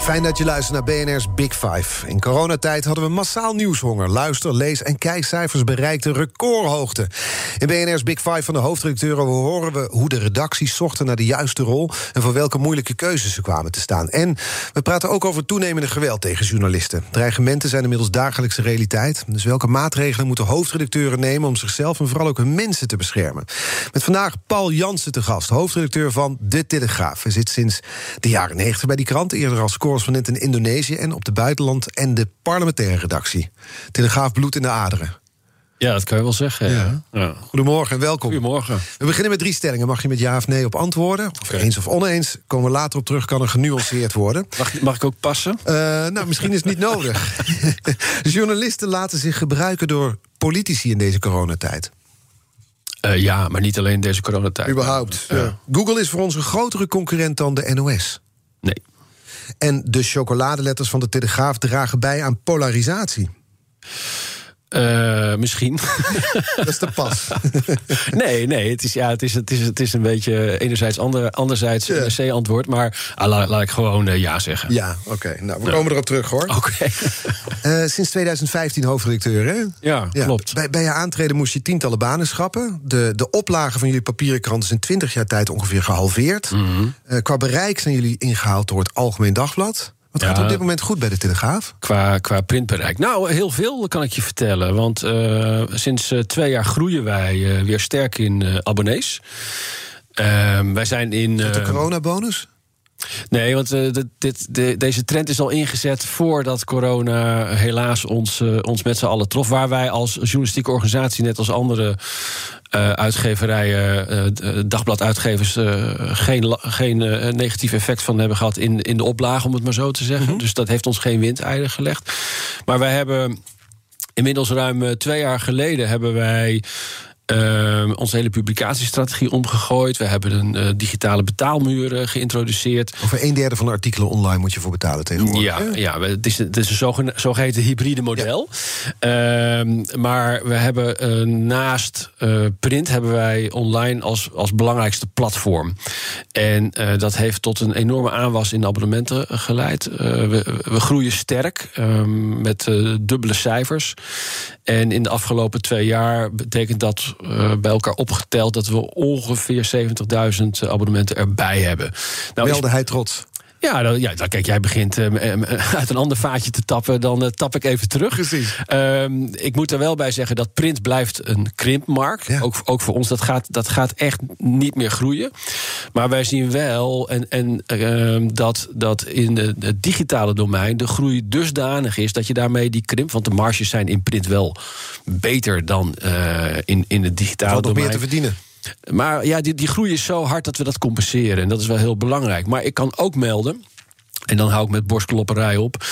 Fijn dat je luistert naar BNR's Big Five. In coronatijd hadden we massaal nieuwshonger. Luister, lees en kijkcijfers bereikten recordhoogte. In BNR's Big Five van de hoofdredacteuren horen we hoe de redacties zochten naar de juiste rol en voor welke moeilijke keuzes ze kwamen te staan. En we praten ook over toenemende geweld tegen journalisten. Dreigementen zijn inmiddels dagelijkse realiteit. Dus welke maatregelen moeten hoofdredacteuren nemen om zichzelf en vooral ook hun mensen te beschermen? Met vandaag Paul Jansen te gast, hoofdredacteur van De Telegraaf. Hij zit sinds de jaren 90 bij die krant, eerder als correspondent in Indonesië en op de buitenland en de parlementaire redactie. Telegraaf bloed in de aderen. Ja, dat kan je wel zeggen. Ja. Ja. Goedemorgen en welkom. Goedemorgen. We beginnen met drie stellingen. Mag je met ja of nee op antwoorden? Of eens of oneens. Komen we later op terug, kan er genuanceerd worden. Mag, mag ik ook passen? Uh, nou, misschien is het niet nodig. Journalisten laten zich gebruiken door politici in deze coronatijd. Uh, ja, maar niet alleen deze coronatijd. Überhaupt. Ja. Google is voor ons een grotere concurrent dan de NOS. Nee. En de chocoladeletters van de Telegraaf dragen bij aan polarisatie. Uh, misschien. Dat is de pas. nee, nee, het is, ja, het is, het is, het is een beetje enerzijds ander, anderzijds ja. NRC-antwoord. Maar ah, laat, laat, ik gewoon uh, ja zeggen. Ja, oké. Okay. Nou, we ja. komen erop terug, hoor. Oké. Okay. uh, sinds 2015 hoofdredacteur, hè? Ja, ja, klopt. Bij, bij je aantreden moest je tientallen banen schrappen. De, de oplage van jullie papieren krant is in 20 jaar tijd ongeveer gehalveerd. Mm -hmm. qua bereik zijn jullie ingehaald door het Algemeen Dagblad. Wat gaat Ja. op dit moment goed bij de Telegraaf? Qua, qua printbereik. Nou, heel veel kan ik je vertellen. Want uh, sinds uh, twee jaar groeien wij uh, weer sterk in abonnees. Ehm, wij zijn in. de coronabonus? Nee, want uh, dit, de, deze trend is al ingezet voordat corona helaas ons, uh, ons met z'n allen trof. Waar wij als journalistieke organisatie, net als andere uh, uitgeverijen, dagbladuitgevers, geen, geen negatief effect van hebben gehad in, in de oplage, om het maar zo te zeggen. Mm -hmm. Dus dat heeft ons geen windeieren gelegd. Maar wij hebben inmiddels ruim twee jaar geleden hebben wij. Uh, onze hele publicatiestrategie omgegooid. We hebben een uh, digitale betaalmuur uh, geïntroduceerd. Over een derde van de artikelen online moet je voor betalen tegenwoordig. Ja, ja het, is, het is een zogeheten hybride model. Ja. maar we hebben eh, naast print hebben wij online als, als belangrijkste platform. En dat heeft tot een enorme aanwas in de abonnementen geleid. We, we, groeien sterk ehm, met dubbele cijfers. En in de afgelopen twee jaar betekent dat uh, bij elkaar opgeteld dat we ongeveer 70.000 abonnementen erbij hebben. Nou, Welde hij trots? Ja, dan, ja, dan kijk, jij begint uh, uit een ander vaatje te tappen, dan uh, tap ik even terug. Precies. Uh, ik moet er wel bij zeggen dat print blijft een krimpmarkt. Ja. Ook, ook voor ons, dat gaat, dat gaat echt niet meer groeien. Maar wij zien wel en, en, ehm, dat, dat in de, het digitale domein de groei dusdanig is dat je daarmee die krimp, want de marges zijn in print wel beter dan eh, in, in het digitale domein. meer te verdienen. Maar ja, die, die groei is zo hard dat we dat compenseren. En dat is wel heel belangrijk. Maar ik kan ook melden. En dan hou ik met borstklopperij op.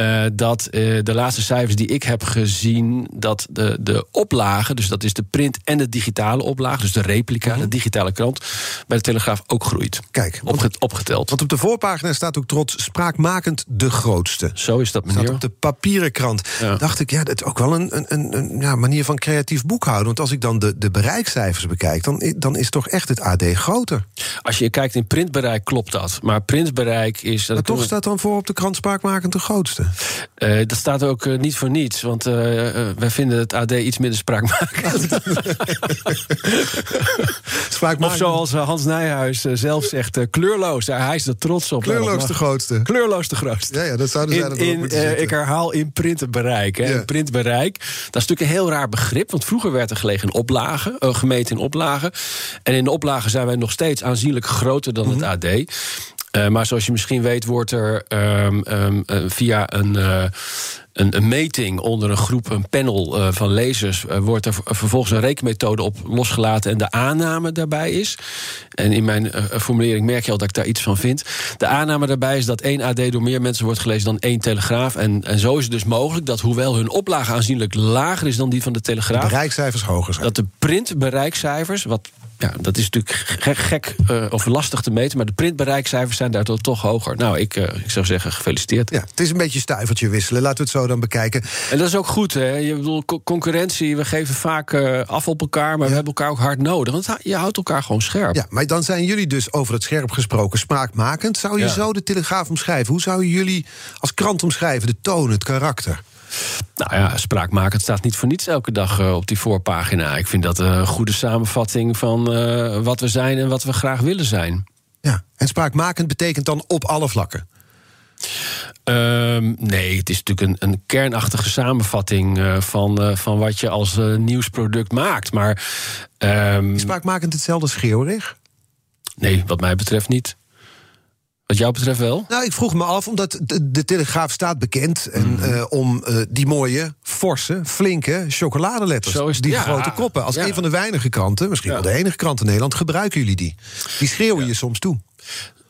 Uh, dat uh, de laatste cijfers die ik heb gezien. dat de, de oplage, dus dat is de print en de digitale oplage. dus de replica, mm -hmm. de digitale krant. bij de Telegraaf ook groeit. Kijk, Opge opgeteld. Want op de voorpagina staat ook trots spraakmakend de grootste. Zo is dat, meneer. Staat op de papieren krant. Ja. Dacht ik, ja, dat is ook wel een, een, een ja, manier van creatief boekhouden. Want als ik dan de, de bereikcijfers bekijk. Dan, dan is toch echt het AD groter. Als je kijkt in printbereik, klopt dat. Maar printbereik is. Maar toch staat dan voor op de krant spraakmakend de grootste? Uh, dat staat ook uh, niet voor niets, want uh, wij vinden het AD iets minder spraakmakend. spraakmakend. Of zoals Hans Nijhuis zelf zegt, kleurloos. Hij is er trots op. Kleurloos de grootste. Kleurloos de grootste. Ja, ja dat zouden zij in, in, Ik herhaal in printbereik. Hè. Ja. Printbereik, dat is natuurlijk een heel raar begrip, want vroeger werd er gelegen in oplagen, gemeten in oplagen. En in de oplagen zijn wij nog steeds aanzienlijk groter dan mm -hmm. het AD. Uh, maar zoals je misschien weet, wordt er um, um, via een. Uh, een, een, meting onder een groep, een panel van lezers, wordt er vervolgens een rekenmethode op losgelaten en de aanname daarbij is. En in mijn formulering merk je al dat ik daar iets van vind. De aanname daarbij is dat één AD door meer mensen wordt gelezen dan één Telegraaf. En, en zo is het dus mogelijk dat, hoewel hun oplage aanzienlijk lager is dan die van de Telegraaf, de bereikcijfers hoger zijn. Dat de printbereikcijfers, wat ja, dat is natuurlijk gek, gek uh, of lastig te meten, maar de printbereikcijfers zijn daardoor toch hoger. Nou, ik, uh, ik zou zeggen, gefeliciteerd. Ja, het is een beetje stuivertje wisselen. Laten we het zo dan bekijken. En dat is ook goed, hè? Je bedoel, concurrentie, we geven vaak uh, af op elkaar, maar ja. we hebben elkaar ook hard nodig. Want je houdt elkaar gewoon scherp. Ja, maar dan zijn jullie dus over het scherp gesproken spraakmakend. Zou je ja. zo de Telegraaf omschrijven? Hoe zou je jullie als krant omschrijven? De toon, het karakter? Nou ja, spraakmakend staat niet voor niets elke dag uh, op die voorpagina. Ik vind dat een goede samenvatting van uh, wat we zijn en wat we graag willen zijn. Ja, en spraakmakend betekent dan op alle vlakken? Um, nee, het is natuurlijk een, een kernachtige samenvatting uh, van, van wat je als nieuwsproduct maakt. Maar. Um, is spraakmakend hetzelfde als? Nee, wat mij betreft niet. Wat jou betreft wel? Nou, ik vroeg me af, omdat de, de Telegraaf staat bekend... En, mm. uh, om uh, die mooie, forse, flinke chocoladeletters. Zo is het, die ja, grote koppen. Als ja. een van de weinige kranten, misschien ja. wel de enige krant in Nederland... gebruiken jullie die. Die schreeuwen je soms toe.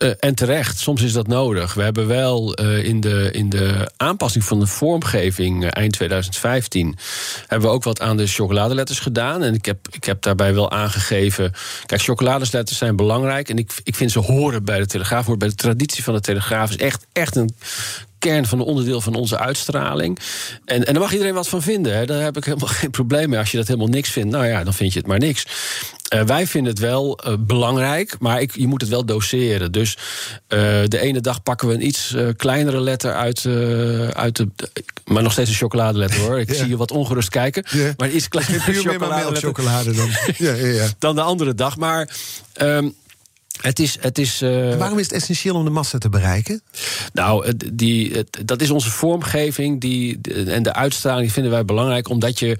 Uh, en terecht, soms is dat nodig. We hebben wel uh, in, de, in de aanpassing van de vormgeving uh, eind 2015... hebben we ook wat aan de chocoladeletters gedaan. En ik heb, ik heb daarbij wel aangegeven... Kijk, chocoladeletters zijn belangrijk. En ik, ik vind ze horen bij de Telegraaf. Hoort bij de traditie van de Telegraaf. is echt, echt een kern van een onderdeel van onze uitstraling. En, en daar mag iedereen wat van vinden. Hè. Daar heb ik helemaal geen probleem mee. Als je dat helemaal niks vindt, nou ja, dan vind je het maar niks. Uh, wij vinden het wel uh, belangrijk, maar ik, je moet het wel doseren. Dus uh, de ene dag pakken we een iets kleinere letter uit, uit de. Maar nog steeds een chocoladeletter hoor. Ik ja. zie je wat ongerust kijken. Ja. Maar iets kleinere chocolade. chocolade dan. ja, ja, dan de andere dag. Maar. Um, het is. Het is uh... Waarom is het essentieel om de massa te bereiken? Nou, die, dat is onze vormgeving die, en de uitstraling die vinden wij belangrijk, omdat je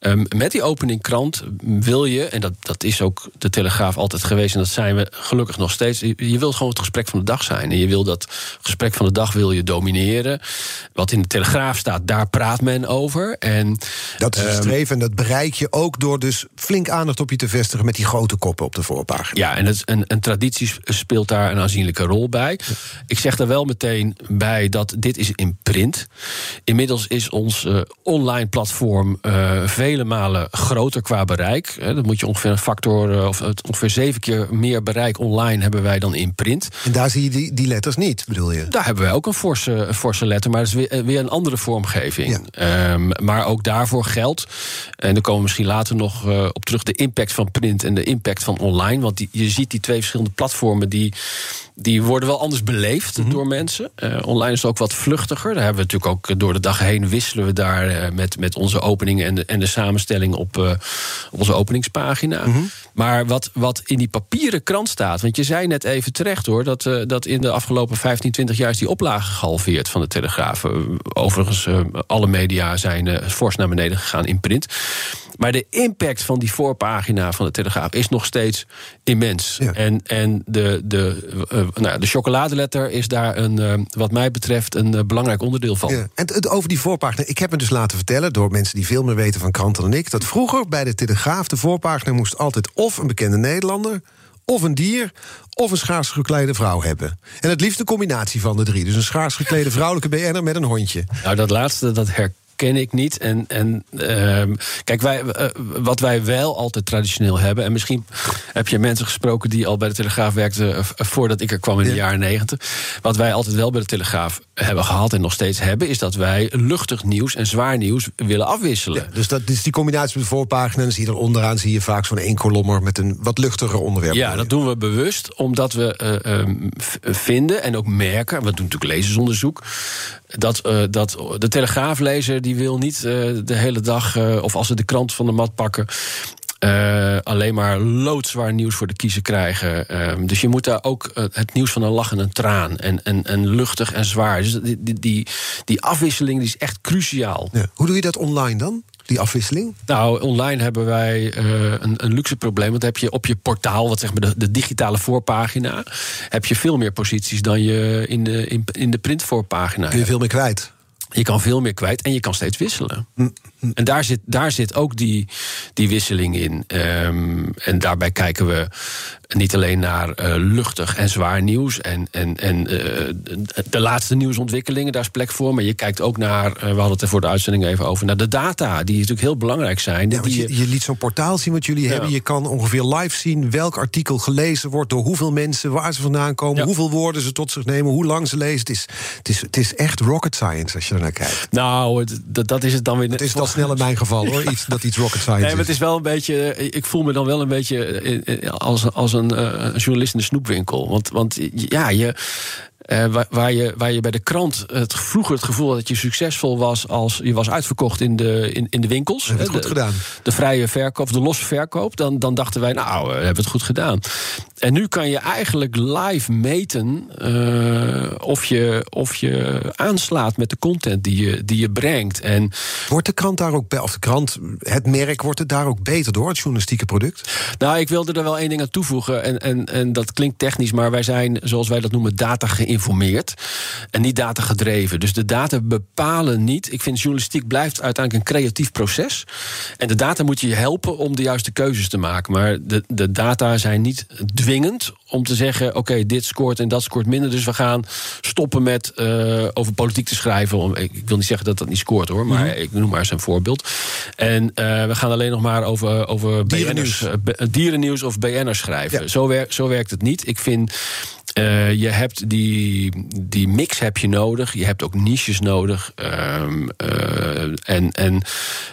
um, met die opening krant wil je, en dat, dat is ook de Telegraaf altijd geweest, en dat zijn we gelukkig nog steeds. Je, je wilt gewoon het gesprek van de dag zijn. En je wil dat gesprek van de dag wil je domineren. Wat in de Telegraaf staat, daar praat men over. En, dat is een um, streven en dat bereik je ook door dus flink aandacht op je te vestigen met die grote koppen op de voorpagina. Ja, en een traditie speelt daar een aanzienlijke rol bij. Ik zeg er wel meteen bij dat dit is in print. Inmiddels is ons uh, online platform uh, vele malen groter qua bereik. Dat moet je ongeveer een factor, uh, of ongeveer zeven keer meer bereik online hebben wij dan in print. En daar zie je die, die letters niet, bedoel je? Daar hebben wij ook een forse, een forse letter, maar dat is weer, weer een andere vormgeving. Ja. Um, maar ook daarvoor geldt, en daar komen we misschien later nog op terug, de impact van print en de impact van online. Want die, je ziet die twee verschillende platformen die, die worden wel anders beleefd mm -hmm. door mensen. Uh, online is het ook wat vluchtiger. Daar hebben we natuurlijk ook door de dag heen wisselen we daar uh, met, met onze openingen en de, en de samenstelling op, uh, op onze openingspagina. -hmm. Maar wat, wat in die papieren krant staat, want je zei net even terecht hoor, dat, dat in de afgelopen 15, 20 jaar is die oplage gehalveerd van de Telegraaf. overigens, alle media zijn fors naar beneden gegaan in print. Maar de impact van die voorpagina van de Telegraaf is nog steeds immens. Ja. En, en de, de, nou, de chocoladeletter is daar, een, wat mij betreft, een belangrijk onderdeel van. Ja. En het, over die voorpagina. Ik heb me dus laten vertellen door mensen die veel meer weten van kranten dan ik. dat vroeger bij de Telegraaf de voorpagina moest altijd of een bekende Nederlander of een dier of een schaars geklede vrouw hebben. En het liefst een combinatie van de drie. Dus een schaars geklede vrouwelijke BN'er met een hondje. Nou, dat laatste, dat herken ken ik niet. En, en uh, kijk, wij, uh, wat wij wel altijd traditioneel hebben... en misschien heb je mensen gesproken die al bij de Telegraaf werkten... Uh, voordat ik er kwam in de ja. jaren negentig. Wat wij altijd wel bij de Telegraaf hebben gehad en nog steeds hebben... is dat wij luchtig nieuws en zwaar nieuws willen afwisselen. Ja, dus dat is die combinatie met de voorpagina... en zie je er onderaan zie je vaak zo'n één kolommer... met een wat luchtiger onderwerp. Ja, dat doen we bewust, omdat we um, vinden en ook merken... we doen natuurlijk lezersonderzoek... dat, dat de Telegraaflezer... die wil niet uh, de hele dag, uh, of als ze de krant van de mat pakken. Uh, alleen maar loodzwaar nieuws voor de kiezer krijgen. Uh, dus je moet daar ook uh, het nieuws van een lach en een traan. En, en, en luchtig en zwaar. Dus die, die, die, die afwisseling die is echt cruciaal. Ja. Hoe doe je dat online dan? die afwisseling? Nou, online hebben wij uh, een, een, luxe probleem. Want heb je op je portaal, wat zeg maar de, de, digitale voorpagina, heb je veel meer posities dan je in de, in, in de printvoorpagina. Kun je veel meer kwijt? Je kan veel meer kwijt en je kan steeds wisselen. Mm, mm. En daar zit, daar zit ook die, die wisseling in. Um, en daarbij kijken we niet alleen naar uh, luchtig en zwaar nieuws en, en, en uh, de laatste nieuwsontwikkelingen, daar is plek voor. Maar je kijkt ook naar, uh, we hadden het er voor de uitzending even over, naar de data, die natuurlijk heel belangrijk zijn. Ja, die je, je, liet zo'n portaal zien wat jullie ja. hebben. Je kan ongeveer live zien welk artikel gelezen wordt, door hoeveel mensen, waar ze vandaan komen, ja. hoeveel woorden ze tot zich nemen, hoe lang ze lezen. Het is, het is, het is echt rocket science als je er naar kijkt. Nou, dat, dat is het dan weer. Het is wel snel in mijn geval hoor, iets, dat iets rocket science nee, maar het is wel een beetje, ik voel me dan wel een beetje als, als een uh, journalist in de snoepwinkel. Want, want ja, je, uh, waar, waar, je, waar je bij de krant het, vroeger het gevoel had dat je succesvol was als je was uitverkocht in de, in, in de winkels. Hebben het goed de, gedaan. De vrije verkoop, de losse verkoop. Dan, dan dachten wij, nou, we hebben het goed gedaan. En nu kan je eigenlijk live meten uh, of, je, of je aanslaat met de content die je, die je brengt. En wordt de krant daar ook, of de krant, het merk, wordt het daar ook beter door, het journalistieke product? Nou, ik wilde er wel één ding aan toevoegen. En, en, en dat klinkt technisch, maar wij zijn, zoals wij dat noemen, data geïnformeerd. En niet data gedreven. Dus de data bepalen niet. Ik vind journalistiek blijft uiteindelijk een creatief proces. En de data moet je helpen om de juiste keuzes te maken. Maar de, de data zijn niet dwingend om te zeggen: oké, okay, dit scoort en dat scoort minder. Dus we gaan stoppen met uh, over politiek te schrijven. Ik wil niet zeggen dat dat niet scoort hoor, maar mm-hmm. ik noem maar eens een voorbeeld. En uh, we gaan alleen nog maar over, over dierennieuws. BN'ers, uh, dierennieuws of BN'ers schrijven. Ja. Zo, wer, zo werkt het niet. Ik vind uh, je hebt die, die mix heb je nodig. Je hebt ook niches nodig. Um, uh, en, en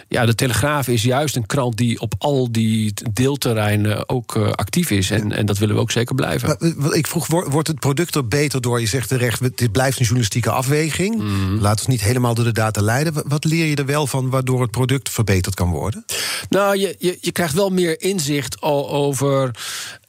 ja, de Telegraaf is juist een krant die op al die deelterreinen ook uh, actief is. En, en dat willen we ook zeker blijven. Maar, ik vroeg, wordt het product er beter door? Je zegt terecht, dit blijft een journalistieke afweging. Mm. Laat ons niet helemaal door de data leiden. Wat leer je er wel van waardoor het product verbeterd kan worden? Nou, je, je, je krijgt wel meer inzicht over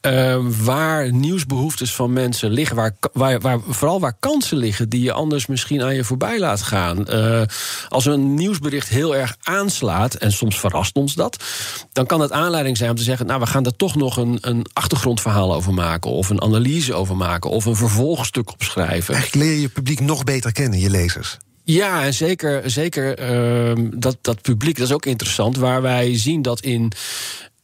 uh, waar nieuwsbehoeftes van mensen liggen, waar, waar, waar, vooral waar kansen liggen die je anders misschien aan je voorbij laat gaan. Uh, als een nieuwsbericht heel erg aanslaat, en soms verrast ons dat, dan kan het aanleiding zijn om te zeggen: Nou, we gaan er toch nog een, een achtergrondverhaal over maken, of een analyse over maken, of een vervolgstuk opschrijven. Eigenlijk leer je je publiek nog beter kennen, je lezers. Ja, en zeker, zeker uh, dat, dat publiek, dat is ook interessant, waar wij zien dat in.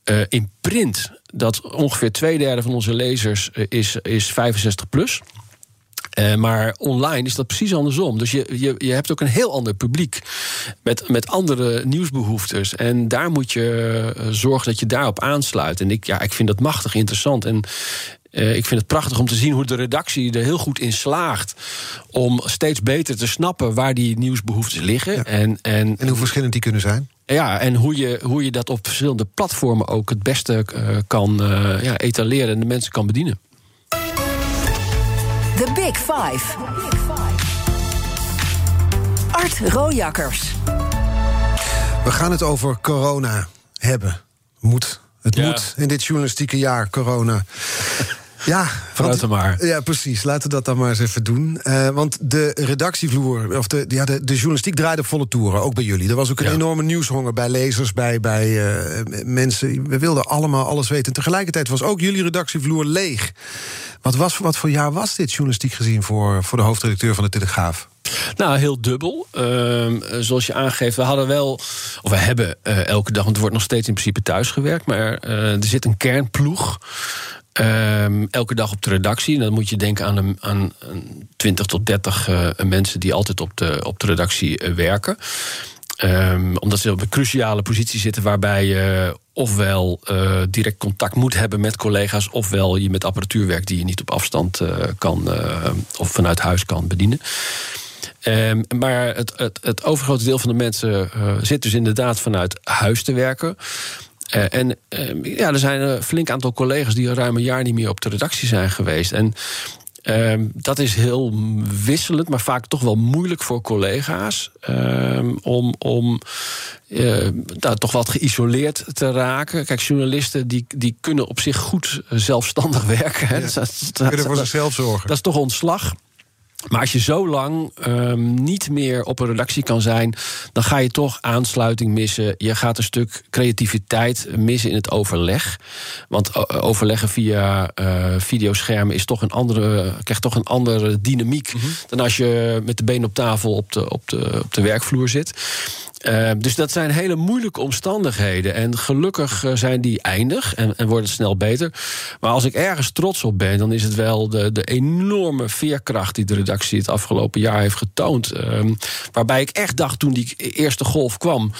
Uh, in print dat ongeveer twee derde van onze lezers is, is 65 plus. Uh, maar online is dat precies andersom. Dus je, je, je hebt ook een heel ander publiek met, met andere nieuwsbehoeftes. En daar moet je uh, zorgen dat je daarop aansluit. En ik, ja, ik vind dat machtig interessant. En uh, ik vind het prachtig om te zien hoe de redactie er heel goed in slaagt. om steeds beter te snappen waar die nieuwsbehoeftes liggen. Ja. En, en, en hoe verschillend die kunnen zijn. Ja, en hoe je, hoe je dat op verschillende platformen ook het beste uh, kan uh, ja, etaleren en de mensen kan bedienen. The Big Five. Art Rojakkers. We gaan het over corona hebben. Moet. Het ja. moet in dit journalistieke jaar, corona. Ja, Vooruit want, maar. Ja, precies. Laten we dat dan maar eens even doen. Uh, want de redactievloer, of de, ja, de, de journalistiek draaide volle toeren, ook bij jullie. Er was ook een ja. enorme nieuwshonger bij lezers, bij, bij uh, mensen. We wilden allemaal alles weten. En tegelijkertijd was ook jullie redactievloer leeg. Wat, was, wat voor jaar was dit journalistiek gezien voor, voor de hoofdredacteur van de Telegraaf? Nou, heel dubbel. Uh, zoals je aangeeft, we hadden wel, of we hebben uh, elke dag, want er wordt nog steeds in principe thuisgewerkt, maar uh, er zit een kernploeg. Um, elke dag op de redactie. Dan moet je denken aan, een, aan een 20 tot 30 uh, mensen die altijd op de, op de redactie uh, werken. Um, omdat ze op een cruciale positie zitten waarbij je ofwel uh, direct contact moet hebben met collega's, ofwel je met apparatuur werkt die je niet op afstand kan of vanuit huis kan bedienen. Um, maar het, het, het overgrote deel van de mensen zit dus inderdaad vanuit huis te werken. Uh, en uh, ja, er zijn een flink aantal collega's die al ruim een jaar niet meer op de redactie zijn geweest. En uh, dat is heel wisselend, maar vaak toch wel moeilijk voor collega's. om om nou, toch wat geïsoleerd te raken. Kijk, journalisten die, die kunnen op zich goed zelfstandig werken. Hè. Ja, dat, dat, kunnen voor zichzelf zorgen. Dat is toch ontslag. Maar als je zo lang um, niet meer op een redactie kan zijn, dan ga je toch aansluiting missen. Je gaat een stuk creativiteit missen in het overleg. Want overleggen via uh, videoschermen is toch een andere, krijgt toch een andere dynamiek mm -hmm. dan als je met de benen op tafel op de, op de, op de werkvloer zit. Uh, dus dat zijn hele moeilijke omstandigheden. En gelukkig uh, zijn die eindig en, en worden snel beter. Maar als ik ergens trots op ben, dan is het wel de, de enorme veerkracht die de redactie het afgelopen jaar heeft getoond. Uh, waarbij ik echt dacht toen die eerste golf kwam.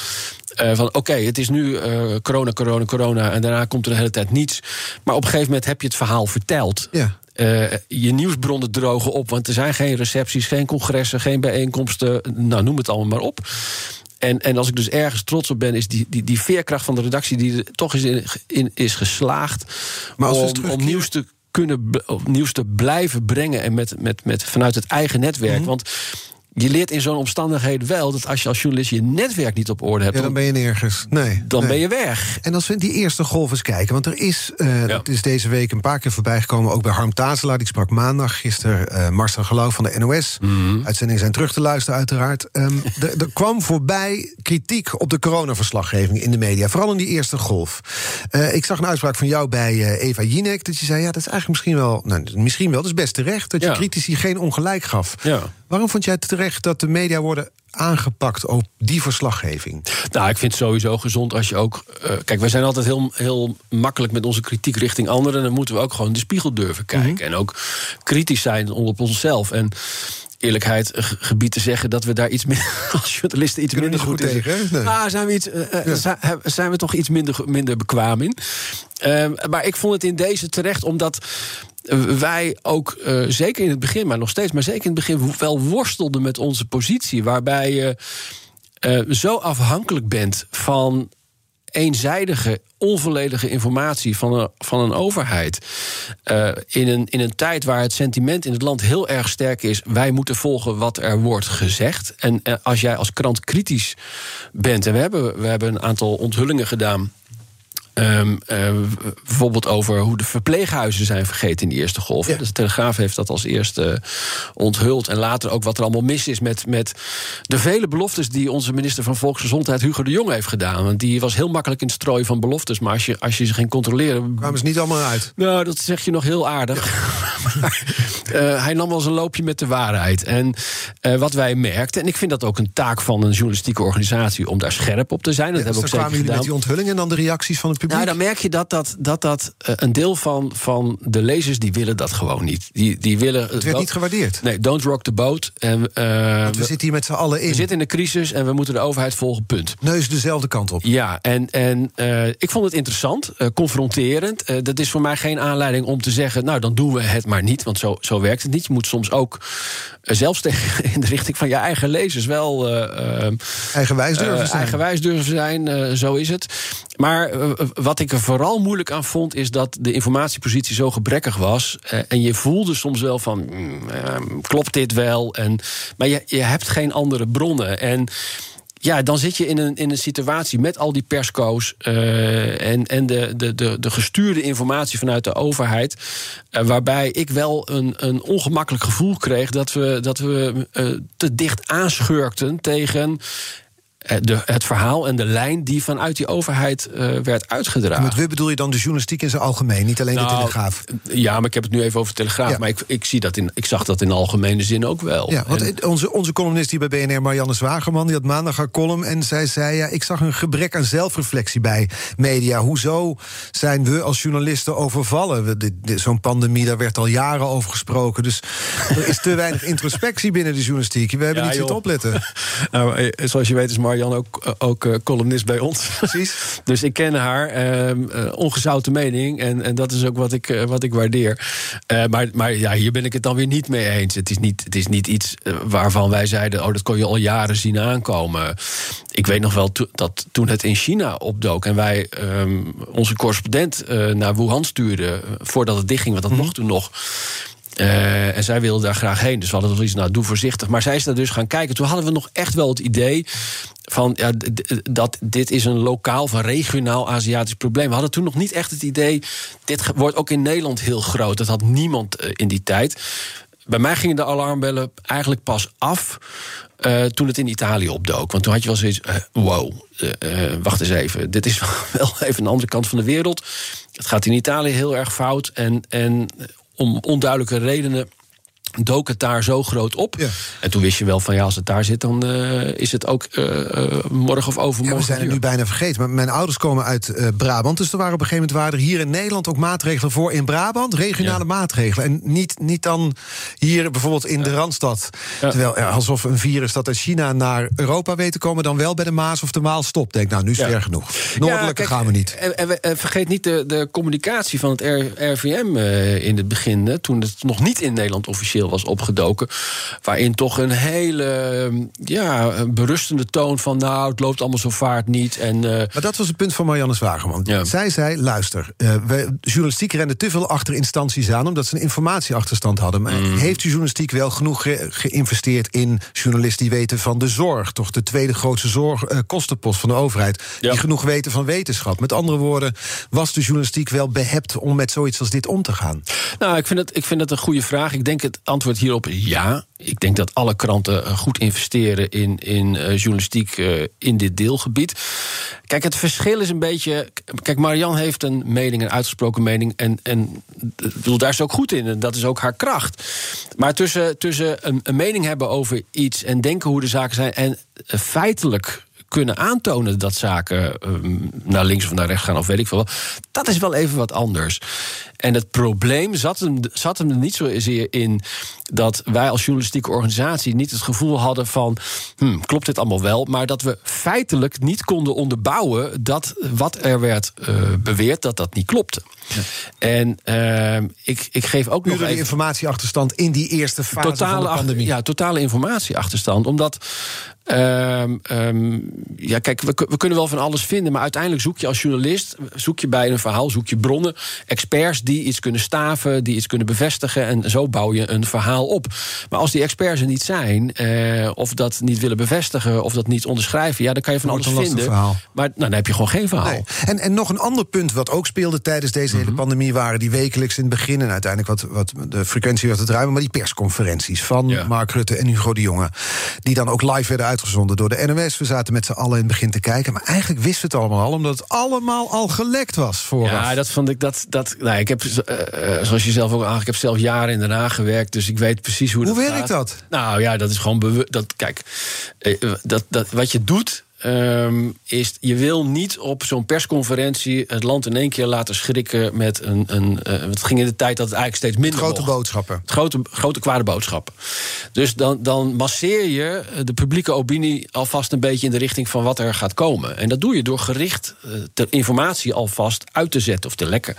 Uh, van oké, okay, het is nu uh, corona, corona, corona. En daarna komt er de hele tijd niets. Maar op een gegeven moment heb je het verhaal verteld. Ja. Uh, je nieuwsbronnen drogen op, want er zijn geen recepties, geen congressen, geen bijeenkomsten. Nou, noem het allemaal maar op. En, en als ik dus ergens trots op ben, is die, die, die veerkracht van de redactie die er toch is, in, in is geslaagd. Maar als om, om nieuws te kunnen nieuws te blijven brengen en met, met, met vanuit het eigen netwerk. Mhm. Mm -hmm. Want je leert in zo'n omstandigheid wel dat als je als journalist je netwerk niet op orde hebt, ja, dan ben je nergens. Nee, dan nee. ben je weg. En als we die eerste golf eens kijken, want er is, uh, ja. dat is deze week een paar keer voorbij gekomen, ook bij Harm Tazelaar, die sprak maandag, gisteren uh, Marcel Geloof van de NOS. Mm -hmm. Uitzendingen zijn terug te luisteren, uiteraard. Um, er kwam voorbij kritiek op de coronaverslaggeving in de media, vooral in die eerste golf. Uh, ik zag een uitspraak van jou bij Eva Jinek, dat je zei, ja, dat is eigenlijk misschien wel, nou, misschien wel, dat is best terecht, dat je Ja. critici geen ongelijk gaf. Ja. Waarom vond jij het terecht dat de media worden aangepakt op die verslaggeving? Nou, ik vind het sowieso gezond als je ook. Uh, kijk, wij zijn altijd heel, heel makkelijk met onze kritiek richting anderen. Dan moeten we ook gewoon de spiegel durven kijken. Mhm. En ook kritisch zijn op onszelf. En eerlijkheid gebied te zeggen dat we daar iets minder als journalisten iets minder goed tegen? Nee. Ah, zijn we iets, uh, Ja. zijn, zijn we toch iets minder, minder bekwaam in. Uh, maar ik vond het in deze terecht omdat wij ook, uh, zeker in het begin, maar nog steeds, maar zeker in het begin wel worstelden met onze positie. Waarbij je uh, zo afhankelijk bent van eenzijdige, onvolledige informatie van een, van een overheid. Uh, in, een, in een tijd waar het sentiment in het land heel erg sterk is. Wij moeten volgen wat er wordt gezegd. En uh, als jij als krant kritisch bent. En we hebben, we hebben een aantal onthullingen gedaan. Um, uh, bijvoorbeeld over hoe de verpleeghuizen zijn vergeten in die eerste golf. Ja. Dus de Telegraaf heeft dat als eerste onthuld. En later ook wat er allemaal mis is met, met de vele beloftes die onze minister van Volksgezondheid Hugo de Jong heeft gedaan. Want die was heel makkelijk in het strooien van beloftes. Maar als je, als je ze ging controleren. Kwamen ze niet allemaal uit? Nou, dat zeg je nog heel aardig. Ja. maar, uh, hij nam wel eens een loopje met de waarheid. En uh, wat wij merkten, en ik vind dat ook een taak van een journalistieke organisatie om daar scherp op te zijn. Dat ja, hebben dus we ook zeker gedaan. met die onthullingen en dan de reacties van het publiek. Nou, dan merk je dat dat, dat, dat uh, een deel van, van de lezers die willen dat gewoon niet. Die, die willen, het werd niet gewaardeerd. Nee, don't rock the boat. En, uh, we, we zitten hier met z'n allen in. We zitten in de crisis en we moeten de overheid volgen, punt. Neus dezelfde kant op. Ja, en, en uh, ik vond het interessant, confronterend. dat is voor mij geen aanleiding om te zeggen... nou, dan doen we het maar niet, want zo, zo werkt het niet. Je moet soms ook zelfs tegen in de richting van je eigen lezers wel... eigenwijs durven zijn. Eigenwijs durven zijn, zo is het. Maar wat ik er vooral moeilijk aan vond, is dat de informatiepositie zo gebrekkig was. Uh, en je voelde soms wel van, mm, uh, klopt dit wel? En, maar je, je hebt geen andere bronnen. En ja, dan zit je in een, in een situatie met al die persco's uh, en, en de, de, de, de gestuurde informatie vanuit de overheid. Uh, waarbij ik wel een, een ongemakkelijk gevoel kreeg dat we, dat we te dicht aanschurkten tegen de, het verhaal en de lijn die vanuit die overheid uh, werd uitgedragen. En met we bedoel je dan de journalistiek in zijn algemeen, niet alleen nou, de Telegraaf? Ja, maar ik heb het nu even over de Telegraaf. Ja. Maar ik, ik, zie dat in, ik zag dat in algemene zin ook wel. Ja, want en, onze, onze columnist hier bij BNR, Marianne Zwagerman... die had maandag haar column en zij zei... ja, ik zag een gebrek aan zelfreflectie bij media. Hoezo zijn we als journalisten overvallen? Zo'n pandemie, daar werd al jaren over gesproken. Dus er is te weinig introspectie binnen de journalistiek. We hebben ja, niet zitten opletten. nou, zoals je weet is Marianne ook, ook uh, columnist bij ons. Precies. dus ik ken haar uh, uh, ongezouten mening. En, en dat is ook wat ik, wat ik waardeer. maar maar ja, hier ben ik het dan weer niet mee eens. Het is niet, het is niet iets waarvan wij zeiden... oh, dat kon je al jaren zien aankomen. Ik weet nog wel to dat toen het in China opdook... en wij um, onze correspondent naar Wuhan stuurden... voordat het dichtging, want dat mm -hmm. mocht toen nog... Uh, en zij wilde daar graag heen. Dus we hadden zoiets, nou, doe voorzichtig. Maar zij is daar dus gaan kijken. Toen hadden we nog echt wel het idee van ja, dat dit is een lokaal van regionaal Aziatisch probleem. We hadden toen nog niet echt het idee. Dit wordt ook in Nederland heel groot. Dat had niemand uh, in die tijd. bij mij gingen de alarmbellen eigenlijk pas af. Uh, toen het in Italië opdook. Want toen had je wel zoiets. Uh, wow, wacht eens even. Dit is wel even een andere kant van de wereld. Het gaat in Italië heel erg fout. En, en om onduidelijke redenen dook het daar zo groot op. Ja. En toen wist je wel van ja, als het daar zit, dan uh, is het ook uh, morgen of overmorgen. Ja, we zijn het nu bijna vergeten. Maar mijn ouders komen uit Brabant. Dus er waren op een gegeven moment waren er hier in Nederland ook maatregelen voor in Brabant. Regionale ja. maatregelen. En niet, niet dan hier bijvoorbeeld in de Randstad. Terwijl alsof een virus dat uit China naar Europa weet te komen, dan wel bij de Maas of de Maal stopt. Denk nou, nu is het ver genoeg. Noordelijke gaan we niet. En, en, vergeet niet de, de communicatie van het RVM in het begin. Toen het nog niet in Nederland officieel was opgedoken. Waarin toch een hele ja, berustende toon van... nou, het loopt allemaal zo vaart niet. En, uh... Maar dat was het punt van Marianne Zwageman. Ja. Zij zei, luister, uh, we, journalistiek rende te veel achter instanties aan... omdat ze een informatieachterstand hadden. Maar mm. heeft de journalistiek wel genoeg ge geïnvesteerd in journalisten... die weten van de zorg, toch de tweede grootste zorg, uh, kostenpost van de overheid... Ja. die genoeg weten van wetenschap. Met andere woorden, was de journalistiek wel behept... om met zoiets als dit om te gaan? Nou, ik vind het, ik vind het een goede vraag. Ik denk het antwoord hierop ja. Ik denk dat alle kranten eh, goed investeren in, in uh, journalistiek uh, in dit deelgebied. Kijk, het verschil is een beetje. Kijk, Marianne heeft een mening, een uitgesproken mening. En, en bedoel, daar is ze ook goed in. En dat is ook haar kracht. Maar tussen, tussen een mening hebben over iets en denken hoe de zaken zijn. en feitelijk kunnen aantonen dat zaken um, naar links of naar rechts gaan, of weet ik veel. Dat is wel even wat anders. En het probleem zat hem, zat hem er niet zozeer in dat wij als journalistieke organisatie niet het gevoel hadden van hmm, klopt dit allemaal wel, maar dat we feitelijk niet konden onderbouwen dat wat er werd uh, beweerd dat dat niet klopte. Ja. En uh, ik, ik geef ook nog even informatieachterstand in die eerste fase totale, van de pandemie. Ja, totale informatieachterstand, omdat Um, um, ja, kijk, we, we, kunnen wel van alles vinden, maar uiteindelijk zoek je als journalist, zoek je bij een verhaal, zoek je bronnen, experts die iets kunnen staven, die iets kunnen bevestigen, en zo bouw je een verhaal op. Maar als die experts er niet zijn, uh, of dat niet willen bevestigen, of dat niet onderschrijven, ja, dan kan je van alles vinden. Verhaal. Maar nou, dan heb je gewoon geen verhaal. Nee. En, en nog een ander punt wat ook speelde tijdens deze hele mhm. pandemie, waren die wekelijks in het begin en uiteindelijk wat, wat de frequentie werd het ruimen, maar die persconferenties van ja. Mark Rutte en Hugo de Jonge, die dan ook live werden uitgezonden uitgezonden door de NOS. We zaten met z'n allen in het begin te kijken. Maar eigenlijk wisten we het allemaal al, omdat het allemaal al gelekt was vooraf. Ja, dat vond ik. Dat, dat, nou, ik heb, uh, zoals je zelf ook aangeeft, ik heb zelf jaren in Den Haag gewerkt. Dus ik weet precies hoe, hoe dat werkt dat? Nou ja, dat is gewoon bewust. Dat, kijk, uh, dat, dat, wat je doet Um, is je wil niet op zo'n persconferentie het land in één keer laten schrikken met een. een uh, het ging in de tijd dat het eigenlijk steeds minder. Grote mocht. boodschappen. Grote, grote kwade boodschappen. Dus dan, dan masseer je de publieke opinie alvast een beetje in de richting van wat er gaat komen. En dat doe je door gericht uh, de informatie alvast uit te zetten of te lekken.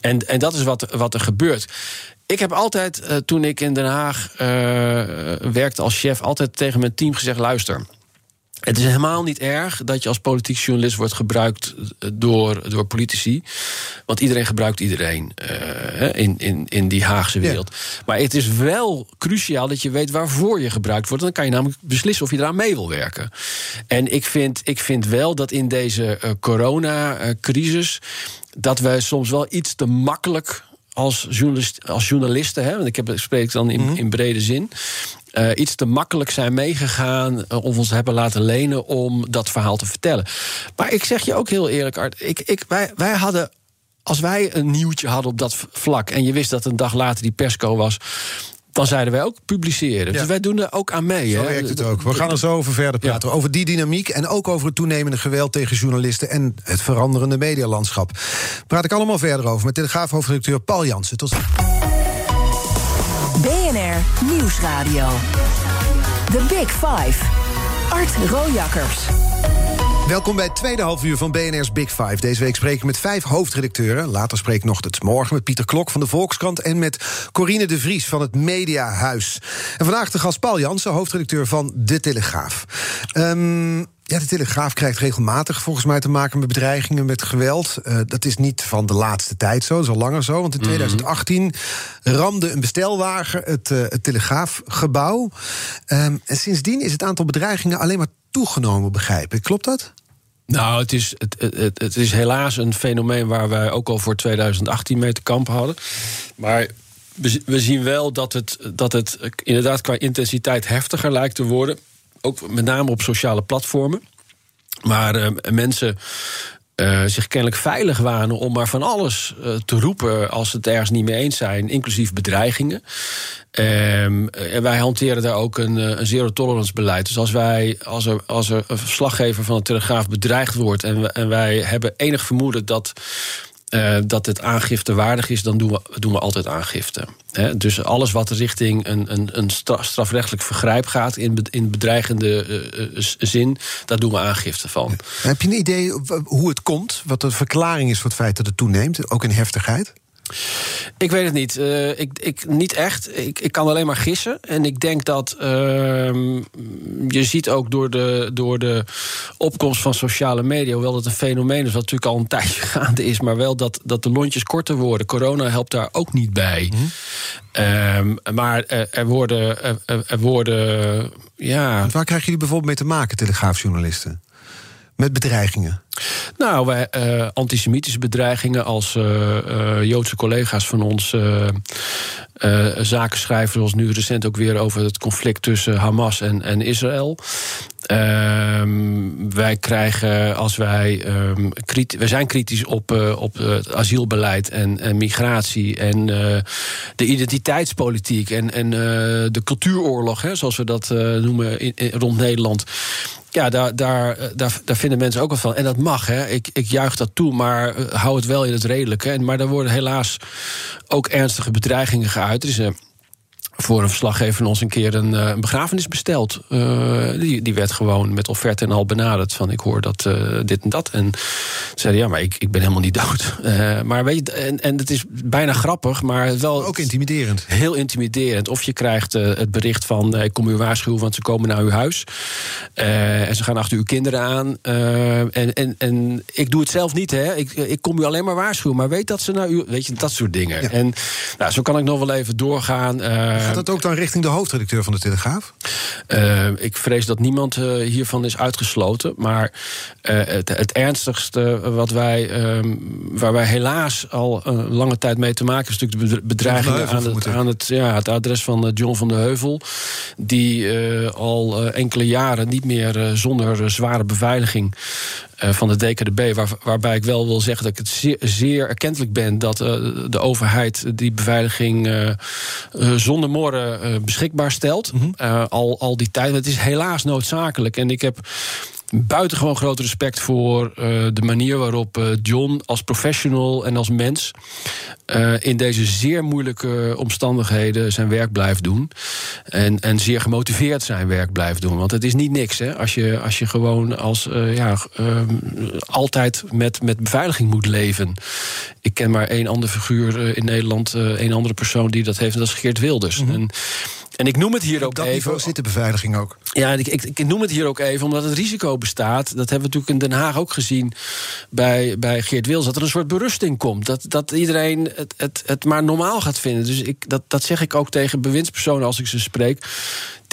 En, en dat is wat, wat er gebeurt. Ik heb altijd, uh, toen ik in Den Haag werkte als chef, altijd tegen mijn team gezegd: luister. Het is helemaal niet erg dat je als politiek journalist wordt gebruikt eh, door, door politici. Want iedereen gebruikt iedereen uh, in, in, in die Haagse wereld. Ja. Maar het is wel cruciaal dat je weet waarvoor je gebruikt wordt. Dan kan je namelijk beslissen of je eraan mee wil werken. En ik vind, ik vind wel dat in deze uh, coronacrisis. dat wij soms wel iets te makkelijk als, journalist, als journalisten, hè, want ik heb, spreek dan in, mm-hmm. in brede zin, uh, iets te makkelijk zijn meegegaan uh, of ons hebben laten lenen om dat verhaal te vertellen. Maar ik zeg je ook heel eerlijk, Art, ik, ik, wij, wij hadden als wij een nieuwtje hadden op dat vlak en je wist dat een dag later die persco was, dan zeiden wij ook publiceren. Ja. Dus wij doen er ook aan mee. Zo werkt het ook. We gaan er zo over verder praten. Ja. Over die dynamiek en ook over het toenemende geweld tegen journalisten... en het veranderende medialandschap. Praat ik allemaal verder over met Telegraaf-hoofdredacteur Paul Jansen. Tot ziens. BNR Nieuwsradio. The Big Five. Art Rojakkers. Welkom bij het tweede halfuur van BNR's Big Five. Deze week spreek ik met vijf hoofdredacteuren. Later spreek ik nog het morgen met Pieter Klok van de Volkskrant... en met Corine de Vries van het Mediahuis. En vandaag de gast Paul Jansen, hoofdredacteur van De Telegraaf. Um, ja, de Telegraaf krijgt regelmatig volgens mij te maken met bedreigingen met geweld. Uh, dat is niet van de laatste tijd zo, dat is al langer zo. Want in 2018 ramde een bestelwagen het, uh, het Telegraafgebouw. Um, en sindsdien is het aantal bedreigingen alleen maar toegenomen, begrijp ik. Klopt dat? Nou, het is, het, het, het is helaas een fenomeen waar wij ook al voor 2018 mee te kampen hadden. Maar we, zien wel dat het, dat het inderdaad qua intensiteit heftiger lijkt te worden. Ook met name op sociale platformen. Maar uh, mensen uh, zich kennelijk veilig wanen om maar van alles uh, te roepen als ze het ergens niet mee eens zijn, inclusief bedreigingen. Um, en wij hanteren daar ook een, een zero tolerance beleid. Dus als wij, als er, als er een verslaggever van de Telegraaf bedreigd wordt en, en wij hebben enig vermoeden dat uh, dat het aangifte waardig is, dan doen we, doen we altijd aangifte. dus alles wat richting een, een, een strafrechtelijk vergrijp gaat in, in bedreigende uh, zin, daar doen we aangifte van. Heb je een idee hoe het komt? Wat de verklaring is voor het feit dat het toeneemt, ook in heftigheid? Ik weet het niet. Uh, ik, ik, niet echt. Ik, ik kan alleen maar gissen. En ik denk dat uh, je ziet ook door de, door de opkomst van sociale media, hoewel dat een fenomeen is, wat natuurlijk al een tijdje gaande is, maar wel dat, dat de lontjes korter worden. Corona helpt daar ook niet bij. Mm -hmm. um, maar er, er worden. Er, er worden ja. Want waar krijgen jullie bijvoorbeeld mee te maken, telegraafjournalisten? Met bedreigingen? Nou, wij, uh, antisemitische bedreigingen als uh, uh, Joodse collega's van ons zaken schrijven, zoals nu recent ook weer over het conflict tussen Hamas en, en Israël. Ehm, wij krijgen, als wij. Um, we zijn kritisch op, op het asielbeleid en, en migratie en de identiteitspolitiek en, en de cultuuroorlog, hè, zoals we dat noemen in, rond Nederland ja, daar, daar, daar, daar vinden mensen ook wel van. En dat mag, hè. Ik, ik juich dat toe, maar hou het wel in het redelijke. Maar er worden helaas ook ernstige bedreigingen geuit. Er is een voor een verslaggever van ons een keer een, uh, begrafenis besteld. Uh, die, die werd gewoon met offerte en al benaderd. Van ik hoor dat uh, dit en dat. En zeiden ja, maar ik, ik ben helemaal niet dood. maar weet je, en, en het is bijna grappig, maar wel. Ook intimiderend. Heel intimiderend. Of je krijgt het bericht van ik kom u waarschuwen, want ze komen naar uw huis. en ze gaan achter uw kinderen aan. en, en, en ik doe het zelf niet, hè. Ik, ik kom u alleen maar waarschuwen. Maar weet dat ze naar u. Weet je, dat soort dingen. Ja. En nou, zo kan ik nog wel even doorgaan. Gaat dat ook dan richting de hoofdredacteur van de Telegraaf? Uh, ik vrees dat niemand uh, hiervan is uitgesloten. Maar uh, het, het, ernstigste wat wij, ehm, waar wij helaas al lange tijd mee te maken is natuurlijk de bedreigingen aan, het, aan het, ja, het adres van John van de Heuvel... die al enkele jaren niet meer zonder zware beveiliging eh, van de DKDB. Waar, waarbij ik wel wil zeggen dat ik het zeer, zeer erkentelijk ben dat uh, de overheid die beveiliging uh, zonder morren beschikbaar stelt. Mm -hmm. al, al die tijd. Het is helaas noodzakelijk. En ik heb buitengewoon groot respect voor uh, de manier waarop uh, John als professional en als mens uh, in deze zeer moeilijke omstandigheden zijn werk blijft doen. En, en zeer gemotiveerd zijn werk blijft doen. Want het is niet niks hè, als, je, als je gewoon als ja, altijd met, met beveiliging moet leven. Ik ken maar één andere figuur in Nederland, één andere persoon die dat heeft, en dat is Geert Wilders. Mm -hmm. en, en ik noem het hier ook dat even. zit de beveiliging ook. Ja, ik, ik, ik, noem het hier ook even omdat het risico bestaat. Dat hebben we natuurlijk in Den Haag ook gezien bij, bij Geert Wils. Dat er een soort berusting komt. Dat, dat iedereen het, het, het maar normaal gaat vinden. Dus ik, dat, dat zeg ik ook tegen bewindspersonen als ik ze spreek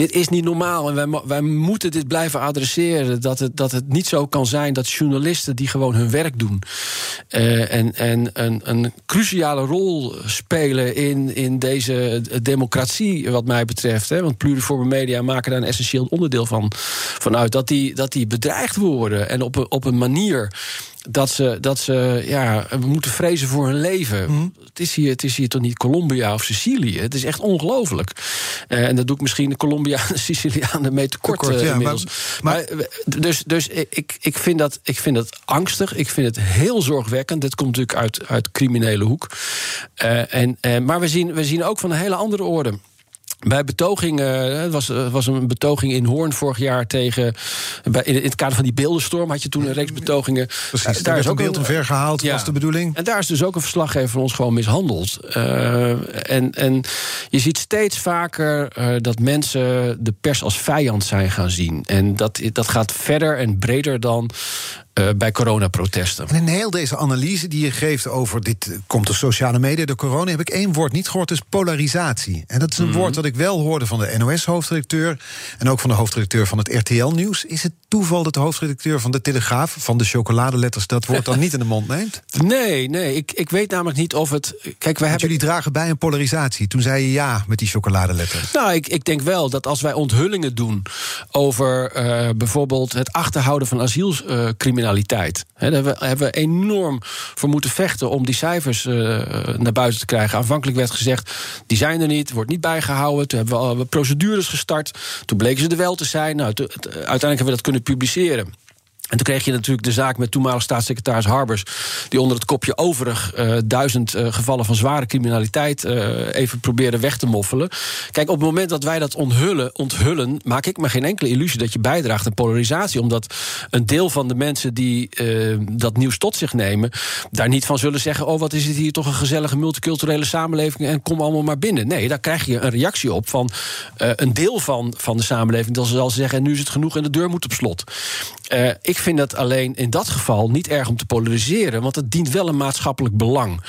dit is niet normaal. En wij, wij moeten dit blijven adresseren. Dat het, dat het niet zo kan zijn dat journalisten die gewoon hun werk doen. Uh, en en een, een cruciale rol spelen in, in deze democratie, wat mij betreft. Hè, want pluriforme media maken daar een essentieel onderdeel van, van uit. Dat die, dat die bedreigd worden. En op, op een manier dat ze, dat ze ja, moeten vrezen voor hun leven. Mm. Het, is hier, het is hier toch niet Colombia of Sicilië? Het is echt ongelooflijk. Uh, en dat doe ik misschien de Colombianen en Sicilianen mee tekort, kort, uh, ja, inmiddels. Maar, maar, maar, dus dus ik, ik, vind dat, ik vind dat angstig. Ik vind het heel zorgwekkend. Dit komt natuurlijk uit, uit criminele hoek. Uh, en, maar we zien, we zien ook van een hele andere orde. Bij betogingen, het was, was een betoging in Hoorn vorig jaar tegen. Bij, in het kader van die beeldenstorm had je toen een reeks betogingen. Precies, daar is ook een beeld omver gehaald, ja, was de bedoeling. En daar is dus ook een verslaggever van ons gewoon mishandeld. Uh, en, en je ziet steeds vaker uh, dat mensen de pers als vijand zijn gaan zien. En dat, dat gaat verder en breder dan uh, bij coronaprotesten. En in heel deze analyse die je geeft over dit uh, komt de sociale media door corona, heb ik één woord niet gehoord, dus polarisatie. En dat is een Mhm. woord dat ik wel hoorde van de NOS-hoofdredacteur en ook van de hoofdredacteur van het RTL-nieuws. Is het toeval dat de hoofdredacteur van de Telegraaf, van de chocoladeletters, dat woord dan niet in de mond neemt? Nee, nee, ik, ik weet namelijk niet of het. Kijk, wij hebben. jullie dragen bij een polarisatie. Toen zei je ja met die chocoladeletters. Nou, ik, ik denk wel dat als wij onthullingen doen over eh, bijvoorbeeld het achterhouden van asielcriminaliteit. Daar hebben we, hebben we enorm voor moeten vechten om die cijfers eh, naar buiten te krijgen. Aanvankelijk werd gezegd, die zijn er niet, wordt niet bijgehouden. Toen hebben we al procedures gestart. Toen bleken ze er wel te zijn. Nou, uiteindelijk hebben we dat kunnen publiceren. En toen kreeg je natuurlijk de zaak met toenmalig staatssecretaris Harbers... die onder het kopje overig eh, duizend eh, gevallen van zware criminaliteit... eh, even probeerde weg te moffelen. Kijk, op het moment dat wij dat onthullen, maak ik me geen enkele illusie dat je bijdraagt aan polarisatie. Omdat een deel van de mensen die dat nieuws tot zich nemen... daar niet van zullen zeggen... oh, wat is het hier toch een gezellige multiculturele samenleving... en kom allemaal maar binnen. Nee, daar krijg je een reactie op van een deel van, van de samenleving... dat ze zal zeggen, en nu is het genoeg en de deur moet op slot. Ik vind dat alleen in dat geval niet erg om te polariseren, want het dient wel een maatschappelijk belang.